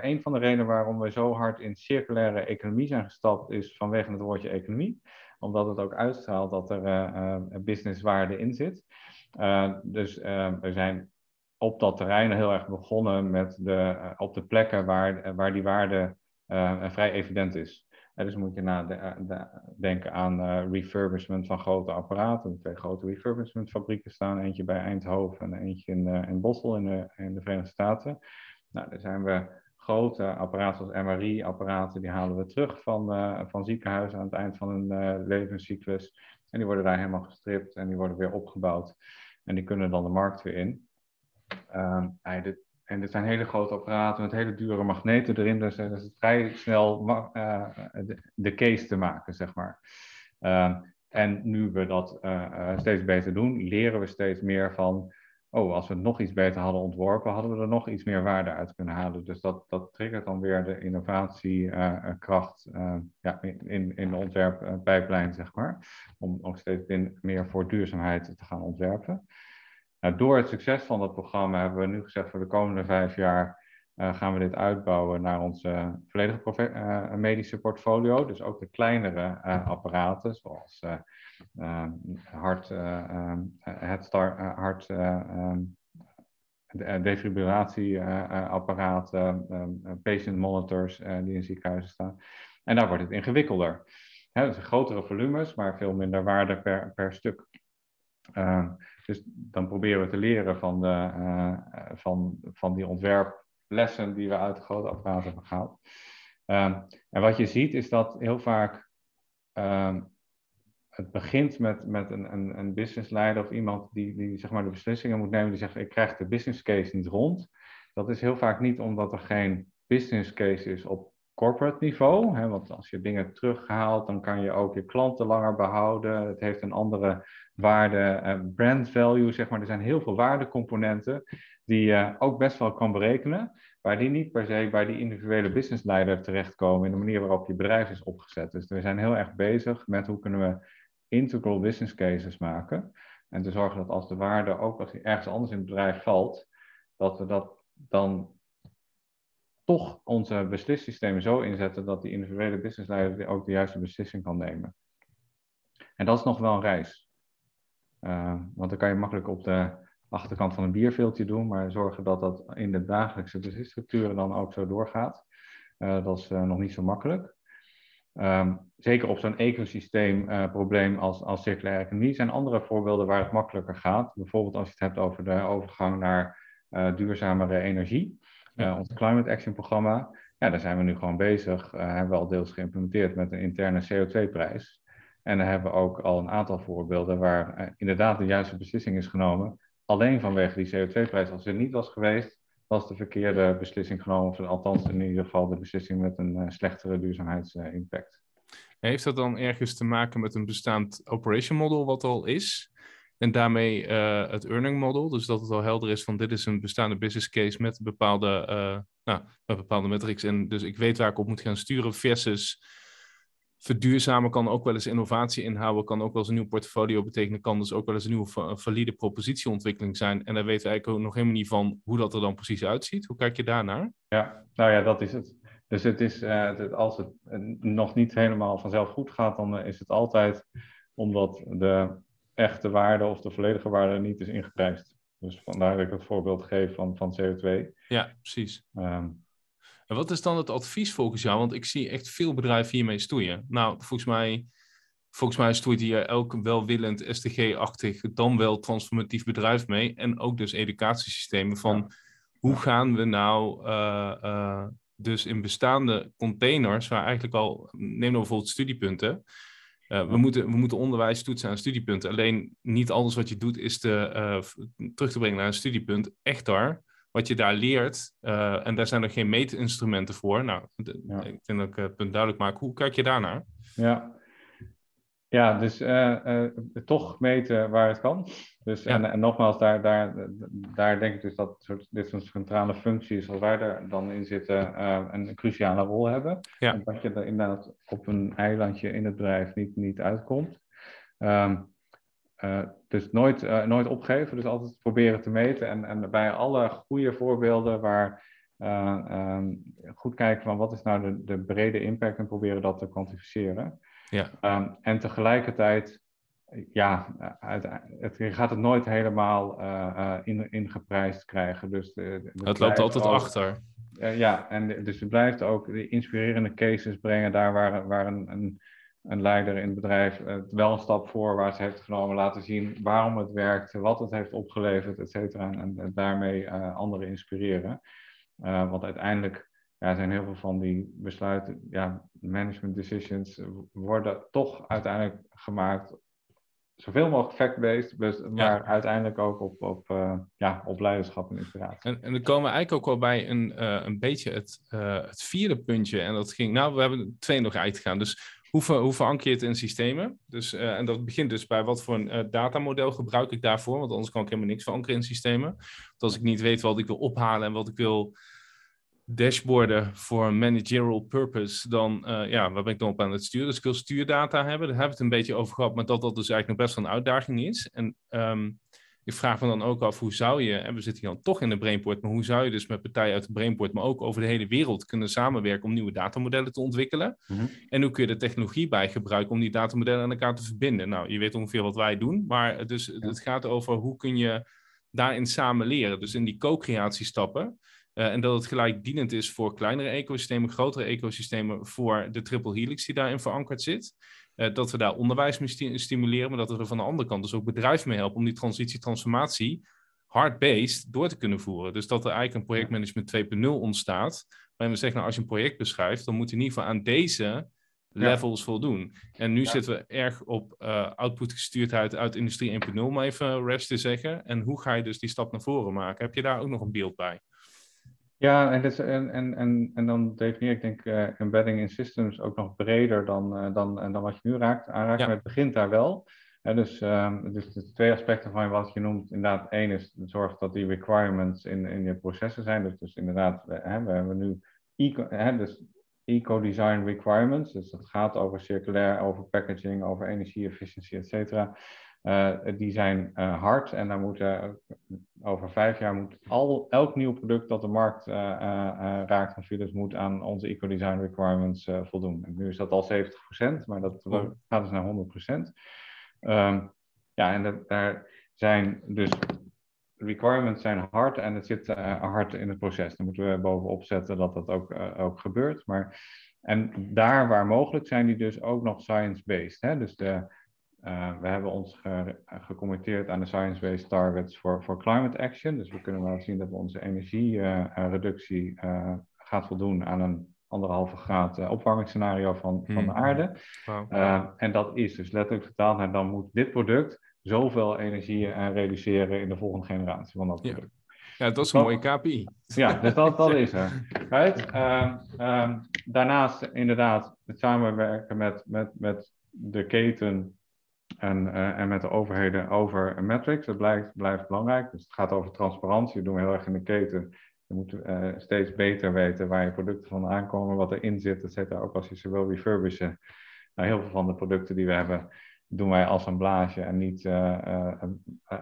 een van de redenen waarom we zo hard in circulaire economie zijn gestapt, is vanwege het woordje economie. Omdat het ook uitstraalt dat er businesswaarde in zit. dus we zijn op dat terrein heel erg begonnen met de, op de plekken waar, waar die waarde vrij evident is dus moet je nadenken aan refurbishment van grote apparaten. Twee grote refurbishment fabrieken staan. Eentje bij Eindhoven en eentje in, in Bossel in de, in de Verenigde Staten. Nou, daar zijn we grote apparaten zoals MRI-apparaten, die halen we terug van, uh, van ziekenhuizen aan het eind van hun levenscyclus. En die worden daar helemaal gestript en die worden weer opgebouwd. En die kunnen dan de markt weer in. Ehm, en dit zijn hele grote apparaten met hele dure magneten erin, dus het is vrij snel de, de, case te maken, zeg maar. Ehm, en nu we dat steeds beter doen, leren we steeds meer van oh, als we het nog iets beter hadden ontworpen, hadden we er nog iets meer waarde uit kunnen halen. Dus dat, dat triggert dan weer de innovatiekracht uh, ja, in, in de ontwerppijplijn, zeg maar. Om ook steeds meer voor duurzaamheid te gaan ontwerpen. Nou, door het succes van dat programma hebben we nu gezegd voor de komende vijf jaar uh, gaan we dit uitbouwen naar onze volledige uh, medische portfolio. Dus ook de kleinere uh, apparaten, zoals hart, headstart, hart defibrillatieapparaten, patient monitors die in ziekenhuizen staan. En daar wordt het ingewikkelder. Hè, dus grotere volumes, maar veel minder waarde per, per stuk. Dus dan proberen we te leren van, de, van, van die ontwerp lessen die we uit de grote apparaat hebben gehaald. Um, en wat je ziet is dat heel vaak um, het begint met, met een, een, een businessleider of iemand die, die zeg maar de beslissingen moet nemen, die zegt ik krijg de business case niet rond. Dat is heel vaak niet omdat er geen business case is op corporate niveau. Hè, want als je dingen terughaalt, dan kan je ook je klanten langer behouden. Het heeft een andere waarde, uh, brand value, zeg maar. Er zijn heel veel waardecomponenten die je ook best wel kan berekenen, maar die niet per se bij die individuele businessleider terechtkomen in de manier waarop je bedrijf is opgezet. Dus we zijn heel erg bezig met hoe kunnen we integral business cases maken en te zorgen dat als de waarde ook als ergens anders in het bedrijf valt, dat we dat dan toch onze beslissystemen zo inzetten dat die individuele businessleider ook de juiste beslissing kan nemen. En dat is nog wel een reis. Uh, want dan kan je makkelijk op de achterkant van een bierveeltje doen, maar zorgen dat dat in de dagelijkse bezitstructuren dan ook zo doorgaat. Uh, dat is uh, nog niet zo makkelijk. Um, zeker op zo'n ecosysteemprobleem als, als circulaire economie zijn andere voorbeelden waar het makkelijker gaat. Bijvoorbeeld als je het hebt over de overgang naar duurzamere energie. Ons Climate Action programma, ja, daar zijn we nu gewoon bezig. hebben we al deels geïmplementeerd met een interne CO2-prijs. En daar hebben we ook al een aantal voorbeelden waar inderdaad de juiste beslissing is genomen alleen vanwege die CO2-prijs. Als er niet was geweest, was de verkeerde beslissing genomen. Of althans in ieder geval de beslissing met een uh, slechtere duurzaamheidsimpact. Heeft dat dan ergens te maken met een bestaand operation model wat al is? En daarmee uh, het earning model, dus dat het al helder is van dit is een bestaande business case met bepaalde, uh, nou, met bepaalde metrics. En dus ik weet waar ik op moet gaan sturen versus verduurzamen kan ook wel eens innovatie inhouden, kan ook wel eens een nieuw portfolio betekenen, kan dus ook wel eens een nieuwe valide propositieontwikkeling zijn. En daar weten we eigenlijk ook nog helemaal niet van hoe dat er dan precies uitziet. Hoe kijk je daarnaar? Ja, nou ja, dat is het. Dus het is, uh, als het nog niet helemaal vanzelf goed gaat, dan is het altijd omdat de echte waarde of de volledige waarde niet is ingeprijsd. Dus vandaar dat ik het voorbeeld geef van, van CO2. Ja, precies. Um, en wat is dan het advies volgens jou? Want ik zie echt veel bedrijven hiermee stoeien. Nou, volgens mij, volgens mij stoeit hier elk welwillend SDG-achtig, dan wel transformatief bedrijf mee. En ook dus educatiesystemen van hoe gaan we nou uh, uh, dus in bestaande containers, waar eigenlijk al, neem nou bijvoorbeeld studiepunten. Uh, we, moeten, we moeten onderwijs toetsen aan studiepunten. Alleen niet alles wat je doet is te, terug te brengen naar een studiepunt. Echt daar wat je daar leert, uh, en daar zijn er geen meetinstrumenten voor. Nou, ja. ik denk dat ik het punt duidelijk maak. Hoe kijk je daarnaar? Ja, ja dus uh, uh, toch meten waar het kan. Dus, ja. en, en, nogmaals, daar, daar, daar denk ik dus dat soort, dit soort centrale functies, zoals wij er dan in zitten, een cruciale rol hebben. Ja. En dat je er inderdaad op een eilandje in het bedrijf niet, niet uitkomt. Um, dus nooit, nooit opgeven, dus altijd proberen te meten. En, en bij alle goede voorbeelden waar um, goed kijken van wat is nou de, de brede impact en proberen dat te kwantificeren. Ja. Um, en tegelijkertijd, ja, uit, het, je gaat het nooit helemaal in, ingeprijsd krijgen. Dus de, de het loopt altijd ook, achter. ja, en dus je blijft ook de inspirerende cases brengen daar waar, waar een, een een leider in het bedrijf uh, wel een stap voorwaarts heeft genomen, laten zien waarom het werkt, wat het heeft opgeleverd, et cetera. En, en, daarmee anderen inspireren. Want uiteindelijk ja, zijn heel veel van die besluiten, ja, management decisions, worden toch uiteindelijk gemaakt zoveel mogelijk fact-based, dus, maar uiteindelijk ook op, op, ja, op leiderschap en inspiratie. En, en dan komen we eigenlijk ook wel bij een, een beetje het, het vierde puntje. En dat ging, nou, we hebben twee nog uitgegaan. Dus hoe, ver, hoe veranker je het in systemen? Dus, en dat begint dus bij wat voor een datamodel gebruik ik daarvoor, want anders kan ik helemaal niks verankeren in systemen. Want als ik niet weet wat ik wil ophalen en wat ik wil dashboarden voor managerial purpose, dan uh, ja, waar ben ik dan op aan het sturen? Dus ik wil stuurdata hebben, daar hebben we het een beetje over gehad, maar dat dat dus eigenlijk nog best wel een uitdaging is. En um, ik vraag me dan ook af, hoe zou je, en we zitten hier dan toch in de Brainport, maar hoe zou je dus met partijen uit de Brainport, maar ook over de hele wereld kunnen samenwerken om nieuwe datamodellen te ontwikkelen? Mhm. En hoe kun je de technologie bij gebruiken om die datamodellen aan elkaar te verbinden? Nou, je weet ongeveer wat wij doen, maar dus, het gaat over hoe kun je daarin samen leren. Dus in die co-creatiestappen. Uh, en dat het gelijk dienend is voor kleinere ecosystemen, grotere ecosystemen, voor de triple helix die daarin verankerd zit. Uh, dat we daar onderwijs mee stimuleren, maar dat we er van de andere kant dus ook bedrijven mee helpen om die transitie, transformatie hard-based door te kunnen voeren. Dus dat er eigenlijk een projectmanagement 2.0 ontstaat, waarin we zeggen, nou, als je een project beschrijft, dan moet je in ieder geval aan deze levels voldoen. En nu zitten we erg op uh, output gestuurdheid uit industrie 1.0, om even rest te zeggen. En hoe ga je dus die stap naar voren maken? Heb je daar ook nog een beeld bij? Ja, en, dus, en, en, en, en dan definieer ik denk uh, embedding in systems ook nog breder dan, uh, dan, dan wat je nu raakt, aanraakt. Maar het begint daar wel. Dus, um, dus de twee aspecten van wat je noemt, inderdaad, één is zorg dat die requirements in, in je processen zijn. Dus, dus inderdaad, we, hè, we hebben nu eco, hè, dus eco-design requirements. Dus dat gaat over circulair, over packaging, over energie-efficiëntie, et cetera. Uh, die zijn uh, hard en daar moet uh, over vijf jaar moet al, elk nieuw product dat de markt raakt van Philips moet aan onze eco-design requirements voldoen. En nu is dat al 70%, maar dat gaat dus naar 100%. Um, ehm, ja, en dat, daar zijn dus requirements zijn hard en het zit hard in het proces. Daar moeten we bovenop zetten dat dat ook, ook gebeurt. Maar, en daar waar mogelijk zijn die dus ook nog science-based. Dus de uh, we hebben ons ge gecommitteerd aan de Science-Based Targets voor, voor Climate Action. Dus we kunnen wel zien dat we onze energiereductie uh, gaat voldoen aan een anderhalve graad uh, opwarmingsscenario van, van de hmm. aarde. Wow. en dat is dus letterlijk vertaald naar dan moet dit product zoveel energie reduceren in de volgende generatie van dat product. Ja. Dat is een mooie KPI. Ja, dus dat, dat is er. [laughs] Right? Um, um, daarnaast inderdaad het samenwerken met, met, met de keten en, uh, en met de overheden over metrics. Dat blijft, blijft belangrijk. Dus het gaat over transparantie. Dat doen we heel erg in de keten. Je moet uh, steeds beter weten waar je producten van aankomen, wat erin zit, et. Ook als je ze wil refurbishen. Nou, heel veel van de producten die we hebben, doen wij assemblage en niet uh,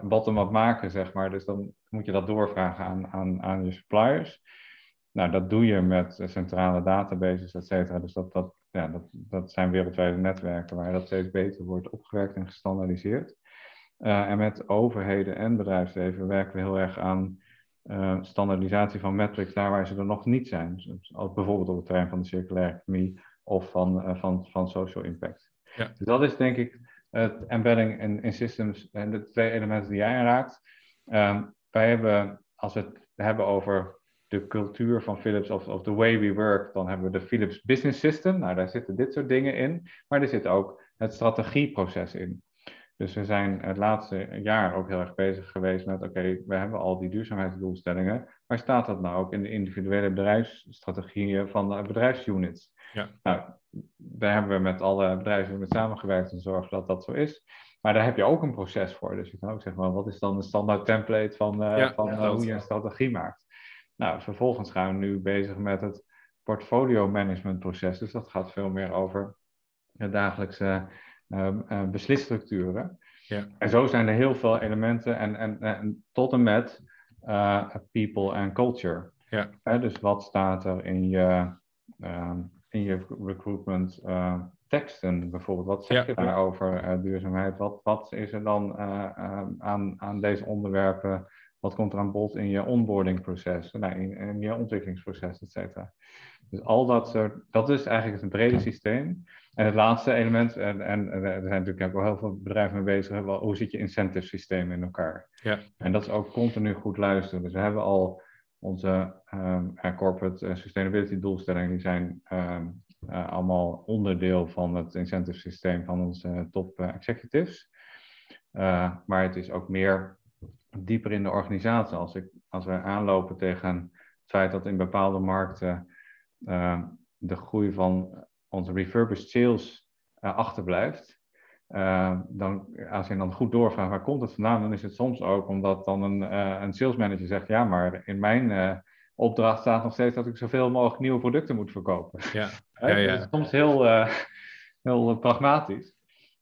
bottom-up maken, zeg maar. Dus dan moet je dat doorvragen aan, aan, aan je suppliers. Nou, dat doe je met centrale databases, et cetera. Dus dat, dat ja, dat, dat zijn wereldwijde netwerken waar dat steeds beter wordt opgewerkt en gestandaardiseerd. Uh, en met overheden en bedrijfsleven werken we heel erg aan uh, standaardisatie van metrics daar waar ze er nog niet zijn. Dus als bijvoorbeeld op het terrein van de circulaire economie of van, uh, van, van social impact. Ja. Dus dat is denk ik het embedding in, in systems en de twee elementen die jij aanraakt. wij hebben, als we het hebben over de cultuur van Philips of, of the way we work, dan hebben we de Philips Business System. Nou, daar zitten dit soort dingen in, maar er zit ook het strategieproces in. Dus we zijn het laatste jaar ook heel erg bezig geweest met, oké, we hebben al die duurzaamheidsdoelstellingen, maar staat dat nou ook in de individuele bedrijfsstrategieën van de bedrijfsunits? Ja. Nou, daar hebben we met alle bedrijven met samengewerkt en zorgen dat dat zo is. Maar daar heb je ook een proces voor. Dus je kan ook zeggen, maar wat is dan de standaard template van, uh, van uh, hoe je een strategie maakt? Nou, vervolgens gaan we nu bezig met het portfolio management proces. Dus dat gaat veel meer over de dagelijkse uh, beslisstructuren. Ja. En zo zijn er heel veel elementen en, en, en tot en met uh, people and culture. Ja. dus wat staat er in je, uh, in je recruitment uh, teksten bijvoorbeeld? Wat zeg je daar over duurzaamheid? Wat, wat is er dan aan, aan deze onderwerpen wat komt er aan bod in je onboardingproces, nou, in, in, je ontwikkelingsproces, et cetera. Dus al dat soort, dat is eigenlijk het brede systeem. En het laatste element, en, en er zijn natuurlijk ook wel heel veel bedrijven mee bezig, wel, hoe zit je incentive systeem in elkaar? Ja. En dat is ook continu goed luisteren. Dus we hebben al onze um, corporate sustainability doelstellingen, die zijn um, uh, allemaal onderdeel van het incentive systeem van onze top uh, executives. maar het is ook meer dieper in de organisatie. Als, ik, als wij aanlopen tegen het feit dat in bepaalde markten de groei van onze refurbished sales achterblijft, uh, dan, als je dan goed doorvraagt waar komt het vandaan, dan is het soms ook omdat dan een, uh, een sales manager zegt, ja, maar in mijn uh, opdracht staat nog steeds dat ik zoveel mogelijk nieuwe producten moet verkopen. Ja, [laughs] ja, ja. Dat is soms heel, heel pragmatisch.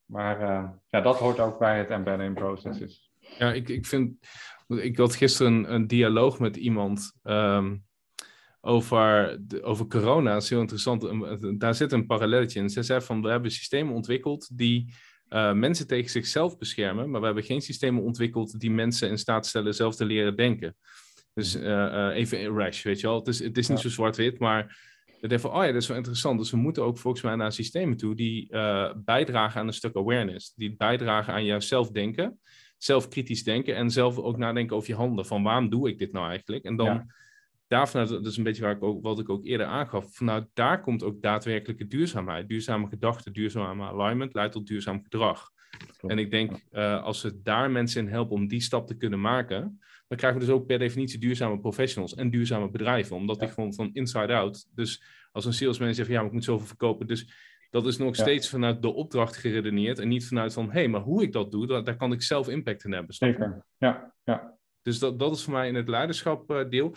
Maar ja, dat hoort ook bij het embedding processes. Ja, ik, ik vind, ik had gisteren een, een dialoog met iemand um, over, de, over corona. Dat is heel interessant. Daar zit een parallelletje in. Ze zei van, we hebben systemen ontwikkeld die uh, mensen tegen zichzelf beschermen, maar we hebben geen systemen ontwikkeld die mensen in staat stellen zelf te leren denken. Dus uh, uh, even rash, weet je wel. Het is, het is niet zo zwart-wit, maar denk van, oh ja, dat is wel interessant. Dus we moeten ook volgens mij naar systemen toe die bijdragen aan een stuk awareness. Die bijdragen aan jouw zelfdenken, zelfkritisch denken en zelf ook nadenken over je handen. Van waarom doe ik dit nou eigenlijk? En dan... Ja daarvan, dat is een beetje waar ik ook, wat ik ook eerder aangaf, vanuit daar komt ook daadwerkelijke duurzaamheid. Duurzame gedachten, duurzame alignment leidt tot duurzaam gedrag. En ik denk, uh, als we daar mensen in helpen om die stap te kunnen maken, dan krijgen we dus ook per definitie duurzame professionals en duurzame bedrijven, omdat die gewoon van inside out. Dus als een salesman zegt, ja, maar ik moet zoveel verkopen, dus dat is nog steeds vanuit de opdracht geredeneerd en niet vanuit van, hé, hey, maar hoe ik dat doe, daar, daar kan ik zelf impact in hebben. Zeker, ja, ja. Dus dat, dat is voor mij in het leiderschap uh, deel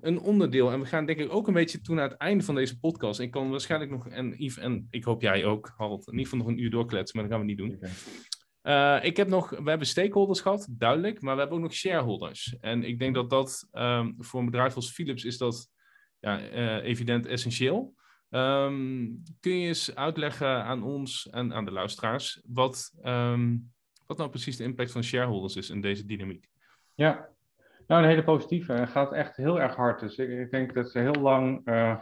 een onderdeel. En we gaan denk ik ook een beetje toe naar het einde van deze podcast. Ik kan waarschijnlijk nog, en Yves, en ik hoop jij ook, Harold, in ieder geval nog een uur doorkletsen, maar dat gaan we niet doen. Uh, ik heb nog, we hebben stakeholders gehad, duidelijk, maar we hebben ook nog shareholders. En ik denk dat dat um, voor een bedrijf als Philips is dat ja, uh, evident essentieel. Um, kun je eens uitleggen aan ons en aan de luisteraars wat, um, wat nou precies de impact van shareholders is in deze dynamiek? Ja, nou, een hele positieve. Het gaat echt heel erg hard. Dus ik, denk dat ze heel lang uh,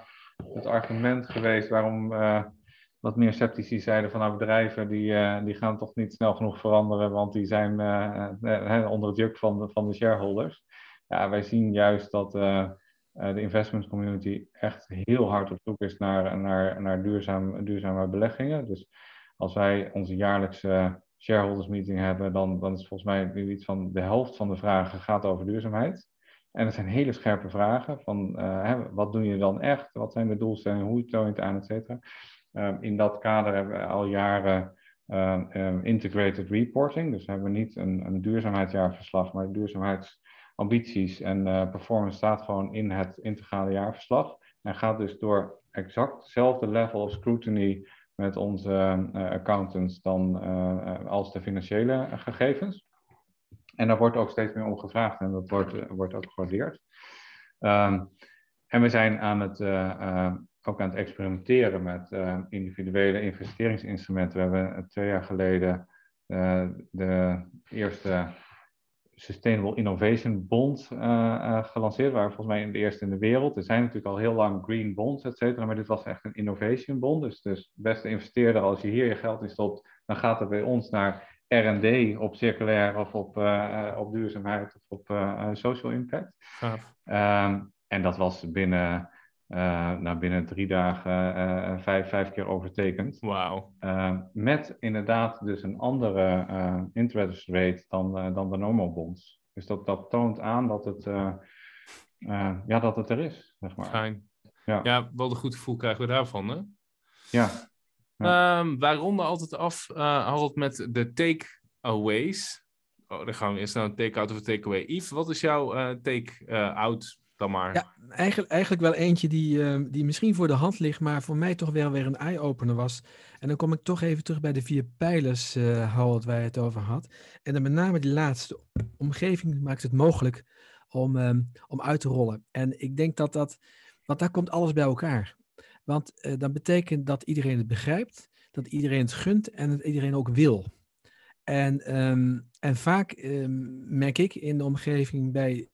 het argument geweest waarom uh, wat meer sceptici zeiden van nou, bedrijven die, uh, die gaan toch niet snel genoeg veranderen, want die zijn onder het juk van de, van de shareholders. Ja, wij zien juist dat de investment community echt heel hard op zoek is naar, naar, naar duurzaam, duurzame beleggingen. Dus als wij onze jaarlijkse shareholders meeting hebben, dan, dan is volgens mij nu iets van de helft van de vragen gaat over duurzaamheid. En dat zijn hele scherpe vragen van hè, wat doe je dan echt? Wat zijn de doelstellingen? Hoe toon je het aan, et cetera? Um, in dat kader hebben we al jaren um, um, integrated reporting. Dus hebben we niet een, een duurzaamheidsjaarverslag, maar duurzaamheidsambities en uh, performance staat gewoon in het integrale jaarverslag. En gaat dus door exact hetzelfde level of scrutiny met onze uh, accountants dan uh, als de financiële gegevens. En daar wordt ook steeds meer om gevraagd en dat wordt, wordt ook gewaardeerd. Um, en we zijn aan het, ook aan het experimenteren met individuele investeringsinstrumenten. We hebben twee jaar geleden de eerste Sustainable Innovation Bond uh, uh, gelanceerd. waren volgens mij de eerste in de wereld. Er zijn natuurlijk al heel lang green bonds, et cetera. Maar dit was echt een innovation bond. Dus, dus beste investeerder, als je hier je geld in stopt, dan gaat het bij ons naar R&D op circulair of op, uh, op duurzaamheid of op social impact. Um, en dat was binnen uh, nou, binnen drie dagen uh, vijf, vijf keer overtekend. Wauw. Uh, met inderdaad dus een andere interest rate dan, dan de normal bonds. Dus dat, dat toont aan dat het, ja, dat het er is, zeg maar. Fijn. Ja. ja, wel een goed gevoel krijgen we daarvan, hè? Ja. ja. Um, wij ronden altijd af, Harold, met de take-aways. Oh, dan gaan we eerst naar een take-out of een take-away. Yves, wat is jouw take-out dan maar. Ja, eigenlijk, eigenlijk wel eentje die, uh, die misschien voor de hand ligt, maar voor mij toch wel weer een eye-opener was. En dan kom ik toch even terug bij de vier pijlers, uh, Harold, waar je het over had. En dan met name die laatste. Omgeving maakt het mogelijk om, um, om uit te rollen. En ik denk dat dat, want daar komt alles bij elkaar. Want uh, dat betekent dat iedereen het begrijpt, dat iedereen het gunt en dat iedereen ook wil. En, um, en vaak merk ik in de omgeving bij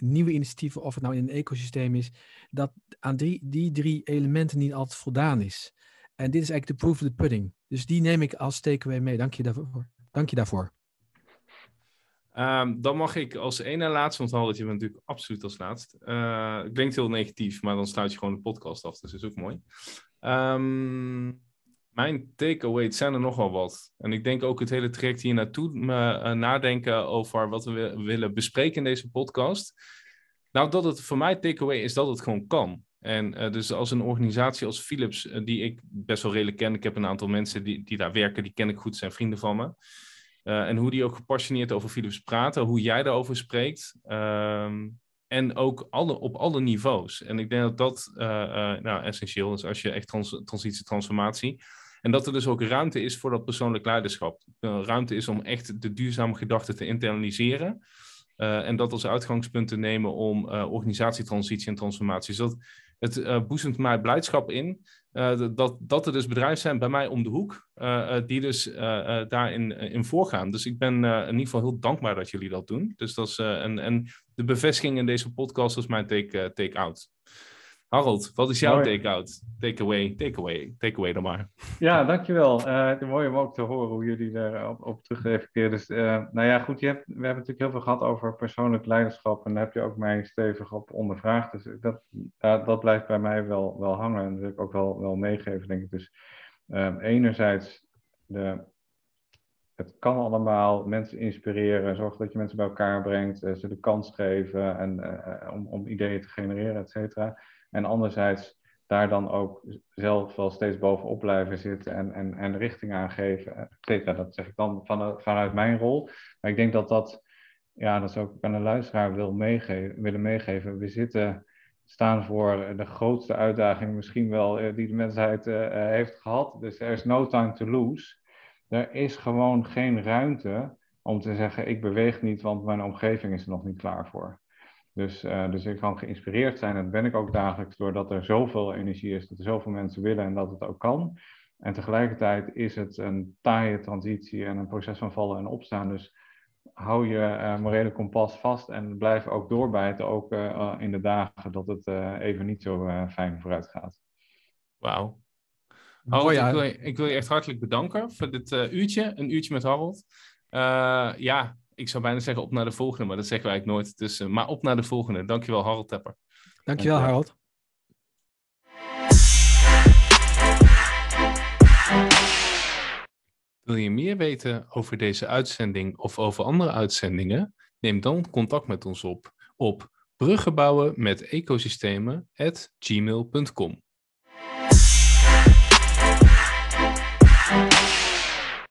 nieuwe initiatieven, of het nou in een ecosysteem is, dat aan die, die drie elementen niet altijd voldaan is. En dit is eigenlijk de proof of the pudding. Dus die neem ik als takeaway mee. Dank je daarvoor. Dank je daarvoor. Um, dan mag ik als ene laatste, want Harold, je bent natuurlijk absoluut als laatst. Uh, het klinkt heel negatief, maar dan sluit je gewoon de podcast af, dus dat is ook mooi. Um, Mijn takeaway zijn er nogal wat. En ik denk ook het hele traject hier naartoe me, nadenken over wat we willen bespreken in deze podcast. Nou, dat het voor mij takeaway is dat het gewoon kan. En uh, dus als een organisatie als Philips, uh, die ik best wel redelijk ken, ik heb een aantal mensen die, die daar werken, die ken ik goed, zijn vrienden van me. Uh, en hoe die ook gepassioneerd over Philips praten, hoe jij daarover spreekt. Ehm, en ook alle, op alle niveaus. En ik denk dat dat nou, essentieel is als je echt trans transitie, transformatie. En dat er dus ook ruimte is voor dat persoonlijk leiderschap. ruimte is om echt de duurzame gedachten te internaliseren. en dat als uitgangspunt te nemen om organisatietransitie en transformatie. Dus dat, het uh, boezemt mij blijdschap in dat, dat er dus bedrijven zijn bij mij om de hoek die dus daarin in voorgaan. Dus ik ben in ieder geval heel dankbaar dat jullie dat doen. Dus dat is, en, en de bevestiging in deze podcast is mijn take-out. take out Harold, wat is jouw take-out? Take-away, take-away, take-away dan maar. Ja, dankjewel. Uh, mooi om ook te horen hoe jullie daarop op terug reflecteren. Dus, uh, nou ja, goed, je hebt, we hebben natuurlijk heel veel gehad over persoonlijk leiderschap. En daar heb je ook mij stevig op ondervraagd. Dus dat, uh, dat blijft bij mij wel, wel hangen. En dat wil ik ook wel, wel meegeven, denk ik. Dus ehm, enerzijds, de, het kan allemaal mensen inspireren. Zorg dat je mensen bij elkaar brengt. ze de kans geven en, om, om ideeën te genereren, et cetera. En anderzijds daar dan ook zelf wel steeds bovenop blijven zitten en, en, en richting aangeven, et. Dat zeg ik dan vanuit, vanuit mijn rol. Maar ik denk dat dat, ja, dat is ook aan de luisteraar wil meegeven, willen meegeven. We zitten, staan voor de grootste uitdaging misschien wel eh, die de mensheid uh, heeft gehad. Dus er is no time to lose. Er is gewoon geen ruimte om te zeggen, ik beweeg niet, want mijn omgeving is er nog niet klaar voor. Dus, uh, dus ik kan geïnspireerd zijn, en dat ben ik ook dagelijks, doordat er zoveel energie is, dat er zoveel mensen willen en dat het ook kan. En tegelijkertijd is het een taaie transitie en een proces van vallen en opstaan. Dus hou je uh, morele kompas vast en blijf ook doorbijten, ook uh, in de dagen dat het even niet zo fijn vooruit gaat. Wauw. Harold, ik, wil je, ik wil je echt hartelijk bedanken voor dit uurtje, een uurtje met Harold. ja, ik zou bijna zeggen op naar de volgende, maar dat zeggen wij eigenlijk nooit. Dus, uh, maar op naar de volgende. Dankjewel, Harold Tepper. Dankjewel, Harold. Wil je meer weten over deze uitzending of over andere uitzendingen? Neem dan contact met ons op op bruggenbouwen met ecosystemen@gmail.com.